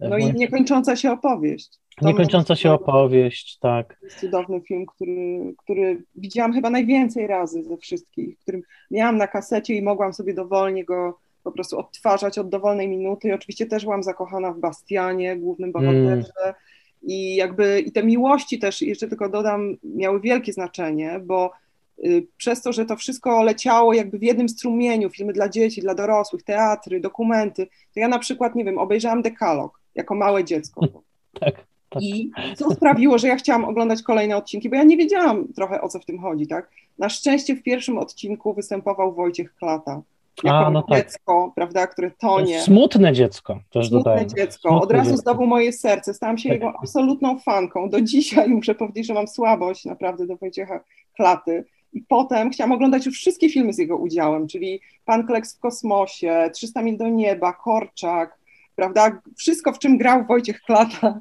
No i niekończąca się opowieść. Niekończąca się opowieść, tak. Cudowny film, który, który widziałam chyba najwięcej razy ze wszystkich, którym miałam na kasecie i mogłam sobie dowolnie go po prostu odtwarzać od dowolnej minuty. I oczywiście też byłam zakochana w Bastianie, głównym bohaterze. Mm. I jakby i te miłości też, jeszcze tylko dodam, miały wielkie znaczenie, bo y, przez to, że to wszystko leciało jakby w jednym strumieniu, filmy dla dzieci, dla dorosłych, teatry, dokumenty, to ja na przykład, nie wiem, obejrzałam Dekalog jako małe dziecko. [laughs] Tak. Tak. I co sprawiło, że ja chciałam oglądać kolejne odcinki, bo ja nie wiedziałam trochę o co w tym chodzi, tak? Na szczęście w pierwszym odcinku występował Wojciech Klata. Jako A, no tak. dziecko, tak. prawda, które tonie. Smutne dziecko, też Smutne dziecko. Smutne Od razu dziecko. zdobył moje serce. Stałam się tak. jego absolutną fanką. Do dzisiaj muszę powiedzieć, że mam słabość naprawdę do Wojciecha Klaty. I potem chciałam oglądać już wszystkie filmy z jego udziałem, czyli Pan Kleks w kosmosie, 300 mil do nieba, Korczak, prawda? Wszystko, w czym grał Wojciech Klata.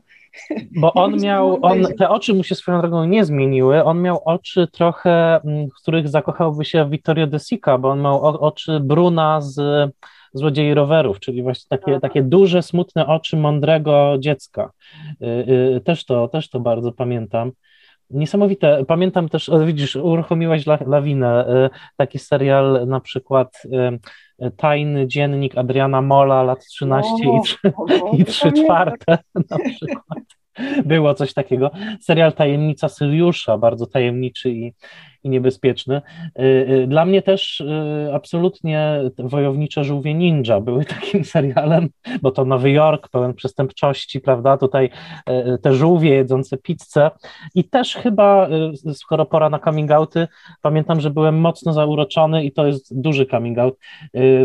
Bo on miał, on, te oczy mu się swoją drogą nie zmieniły, on miał oczy trochę, mm, w których zakochałby się Vittorio De Sica, bo on miał oczy Bruna z Złodziei Rowerów, czyli właśnie takie, takie duże, smutne oczy mądrego dziecka. Y, y, też to, też to bardzo pamiętam. Niesamowite. Pamiętam też, widzisz, uruchomiłaś lawinę, y, taki serial na przykład Tajny Dziennik Adriana Mola, lat 13 no, i 3, no, i 3 czwarte [laughs] na przykład. Było coś takiego. Serial Tajemnica Syriusza, bardzo tajemniczy i, i niebezpieczny. Dla mnie też absolutnie Wojownicze Żółwie Ninja były [laughs] takim serialem, bo to Nowy Jork pełen przestępczości, prawda? Tutaj te żółwie jedzące pizzę i też chyba, skoro pora na coming outy, pamiętam, że byłem mocno zauroczony i to jest duży coming out,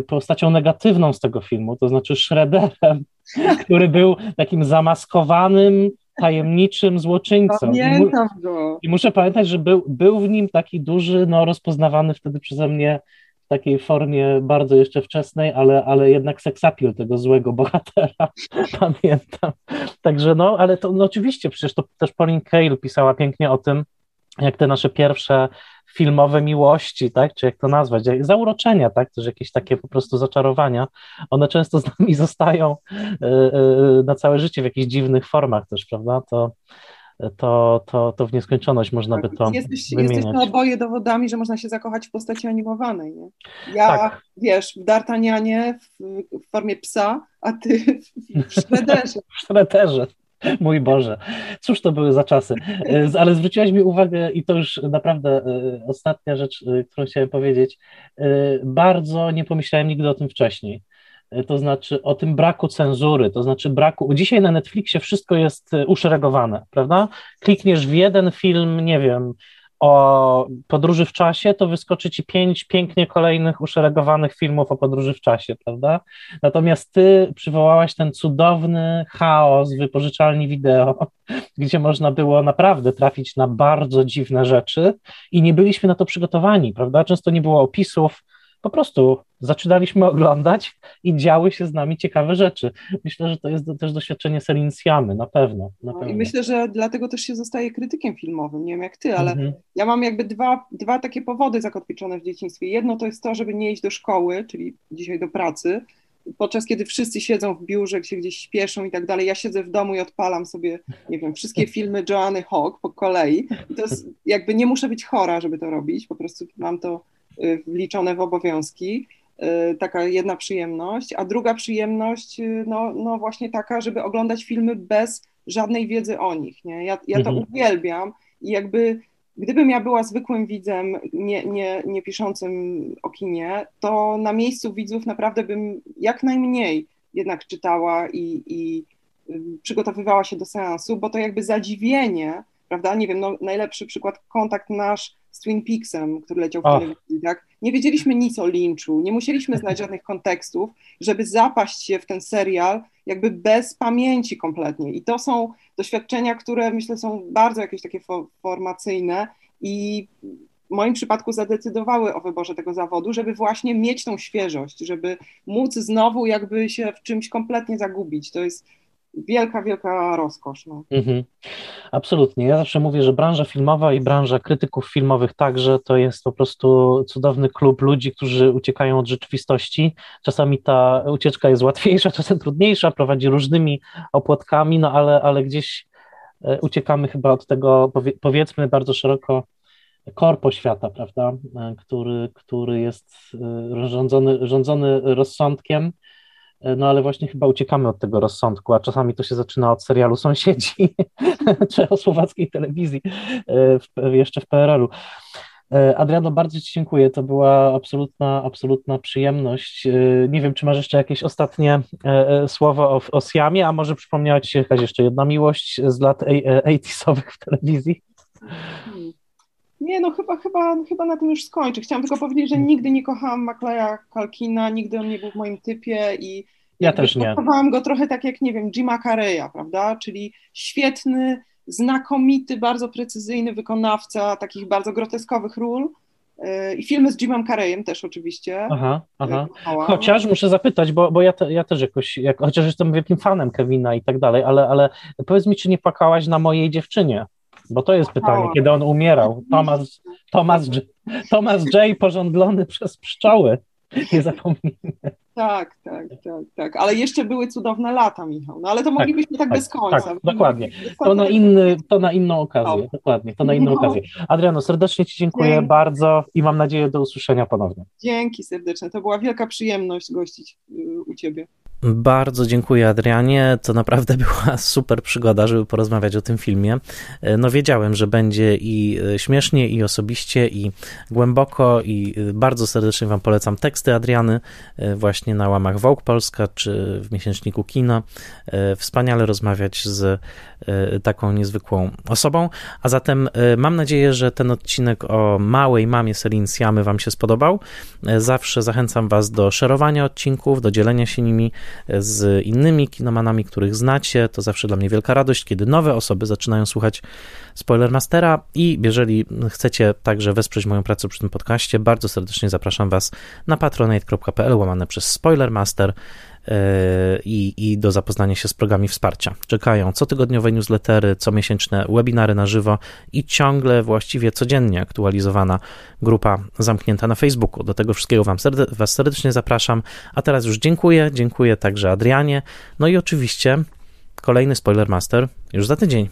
postacią negatywną z tego filmu, to znaczy Shredderem, [laughs] który był takim zamaskowanym, tajemniczym złoczyńcą. Pamiętam go. I muszę pamiętać, że był, był w nim taki duży, no rozpoznawany wtedy przeze mnie w takiej formie bardzo jeszcze wczesnej, ale, ale jednak seksapil tego złego bohatera, [laughs] pamiętam. Także no, ale to no oczywiście, przecież to też Pauline Kael pisała pięknie o tym, jak te nasze pierwsze filmowe miłości, tak, czy jak to nazwać, zauroczenia, tak, też jakieś takie po prostu zaczarowania, one często z nami [laughs] zostają e, e, na całe życie w jakichś dziwnych formach też, prawda, to, to, to, to w nieskończoność można tak, by to jesteś, wymieniać. Jesteśmy oboje dowodami, że można się zakochać w postaci animowanej, nie? Ja, tak. wiesz, w D'Artagnanie w, w, formie psa, a ty w Shredderze. w Shredderze. [laughs] [laughs] Mój Boże, cóż to były za czasy. E, ale zwróciłaś mi uwagę, i to już naprawdę e, ostatnia rzecz, e, którą chciałem powiedzieć. Bardzo nie pomyślałem nigdy o tym wcześniej. To znaczy o tym braku cenzury, to znaczy braku. Dzisiaj na Netflixie wszystko jest uszeregowane, prawda? Klikniesz w jeden film, nie wiem, o podróży w czasie, to wyskoczy ci pięć pięknie kolejnych uszeregowanych filmów o podróży w czasie, prawda? Natomiast ty przywołałaś ten cudowny chaos wypożyczalni wideo, [laughs] gdzie można było naprawdę trafić na bardzo dziwne rzeczy i nie byliśmy na to przygotowani, prawda? Często nie było opisów, po prostu zaczynaliśmy [laughs] oglądać i działy się z nami ciekawe rzeczy. Myślę, że to jest też doświadczenie Selin Siamy, na pewno. Na no pewno. I myślę, że dlatego też się zostaje krytykiem filmowym. Nie wiem jak ty, ale Mhm. ja mam jakby dwa, dwa takie powody zakotwiczone w dzieciństwie. Jedno to jest to, żeby nie iść do szkoły, czyli dzisiaj do pracy, podczas kiedy wszyscy siedzą w biurze, się gdzieś śpieszą i tak dalej. Ja siedzę w domu i odpalam sobie, nie wiem, wszystkie [laughs] filmy Joanny Hawk po kolei. I to jest jakby nie muszę być chora, żeby to robić, po prostu mam to wliczone w obowiązki. Y, Taka jedna przyjemność, a druga przyjemność, y, no, no właśnie taka, żeby oglądać filmy bez żadnej wiedzy o nich. Nie? Ja, ja to Mhm. uwielbiam i jakby gdybym ja była zwykłym widzem, nie, nie, nie piszącym o kinie, to na miejscu widzów naprawdę bym jak najmniej jednak czytała i, i y, przygotowywała się do seansu, bo to jakby zadziwienie, prawda? Nie wiem, no, najlepszy przykład, kontakt nasz z Twin Peaksem, który leciał w telewizji, tak? Nie wiedzieliśmy nic o Lynchu, nie musieliśmy znać żadnych kontekstów, żeby zapaść się w ten serial jakby bez pamięci kompletnie. I to są doświadczenia, które myślę są bardzo jakieś takie fo- formacyjne i w moim przypadku zadecydowały o wyborze tego zawodu, żeby właśnie mieć tą świeżość, żeby móc znowu jakby się w czymś kompletnie zagubić. To jest wielka, wielka rozkosz. No. Mhm. Absolutnie. Ja zawsze mówię, że branża filmowa i branża krytyków filmowych także to jest po prostu cudowny klub ludzi, którzy uciekają od rzeczywistości. Czasami ta ucieczka jest łatwiejsza, [laughs] czasem trudniejsza, prowadzi różnymi opłatkami, no ale, ale gdzieś e, uciekamy chyba od tego, powie, powiedzmy bardzo szeroko, korpo świata, prawda, e, który, który jest e, rządzony, rządzony rozsądkiem, no ale właśnie chyba uciekamy od tego rozsądku, a czasami to się zaczyna od serialu Sąsiedzi [laughs] czechosłowackiej telewizji e, jeszcze w PRL-u. E, Adriano, bardzo Ci dziękuję. To była absolutna, absolutna przyjemność. E, Nie wiem, czy masz jeszcze jakieś ostatnie e, e, słowo o, o Siamie, a może przypomniała Ci się jakaś jeszcze jedna miłość z lat 80-owych w telewizji? [laughs] Nie, no chyba, chyba, chyba na tym już skończę. Chciałam tylko powiedzieć, że nigdy nie kochałam Macleya Kalkina, nigdy on nie był w moim typie i Ja też nie. traktowałam go trochę tak jak, nie wiem, Jima Carreya, prawda? Czyli świetny, znakomity, bardzo precyzyjny wykonawca takich bardzo groteskowych ról. Yy, I filmy z Jimem Carreyem też oczywiście. Aha, aha. kochałam. Chociaż muszę zapytać, bo, bo ja, te, ja też jakoś, jak, chociaż jestem wielkim fanem Kevina i tak dalej, ale, ale powiedz mi, czy nie płakałaś na mojej dziewczynie? Bo to jest pytanie, Płakałam. kiedy on umierał. Thomas, Thomas, Thomas J. porządlony przez pszczoły. Nie zapomnijmy. Tak, tak, tak, tak. Ale jeszcze były cudowne lata, Michał. No ale to moglibyśmy tak, tak, bez końca. tak, dokładnie. To na, inny, to na inną okazję, No. dokładnie, to na inną No. okazję. Adriano, serdecznie Ci dziękuję Dzięki. bardzo i mam nadzieję do usłyszenia ponownie. Dzięki serdeczne. To była wielka przyjemność gościć y, u Ciebie. Bardzo dziękuję Adrianie. To naprawdę [laughs] była super przygoda, żeby porozmawiać o tym filmie. No wiedziałem, że będzie i e, śmiesznie, i osobiście, i głęboko, i e, bardzo serdecznie Wam polecam teksty Adriany e, właśnie na łamach Vogue Polska czy w miesięczniku Kino. Wspaniale rozmawiać z taką niezwykłą osobą. A zatem mam nadzieję, że ten odcinek o małej mamie Celine Siamy Wam się spodobał. Zawsze zachęcam Was do szerowania odcinków, do dzielenia się nimi z innymi kinomanami, których znacie. To zawsze dla mnie wielka radość, kiedy nowe osoby zaczynają słuchać Spoilermastera i jeżeli chcecie także wesprzeć moją pracę przy tym podcaście, bardzo serdecznie zapraszam Was na patronate.pl łamane przez Spoilermaster i, i do zapoznania się z programami wsparcia. Czekają cotygodniowe newslettery, comiesięczne webinary na żywo i ciągle, właściwie codziennie aktualizowana grupa zamknięta na Facebooku. Do tego wszystkiego wam serde Was serdecznie zapraszam. A teraz już dziękuję, dziękuję także Adrianie. No i oczywiście kolejny Spoilermaster już za tydzień.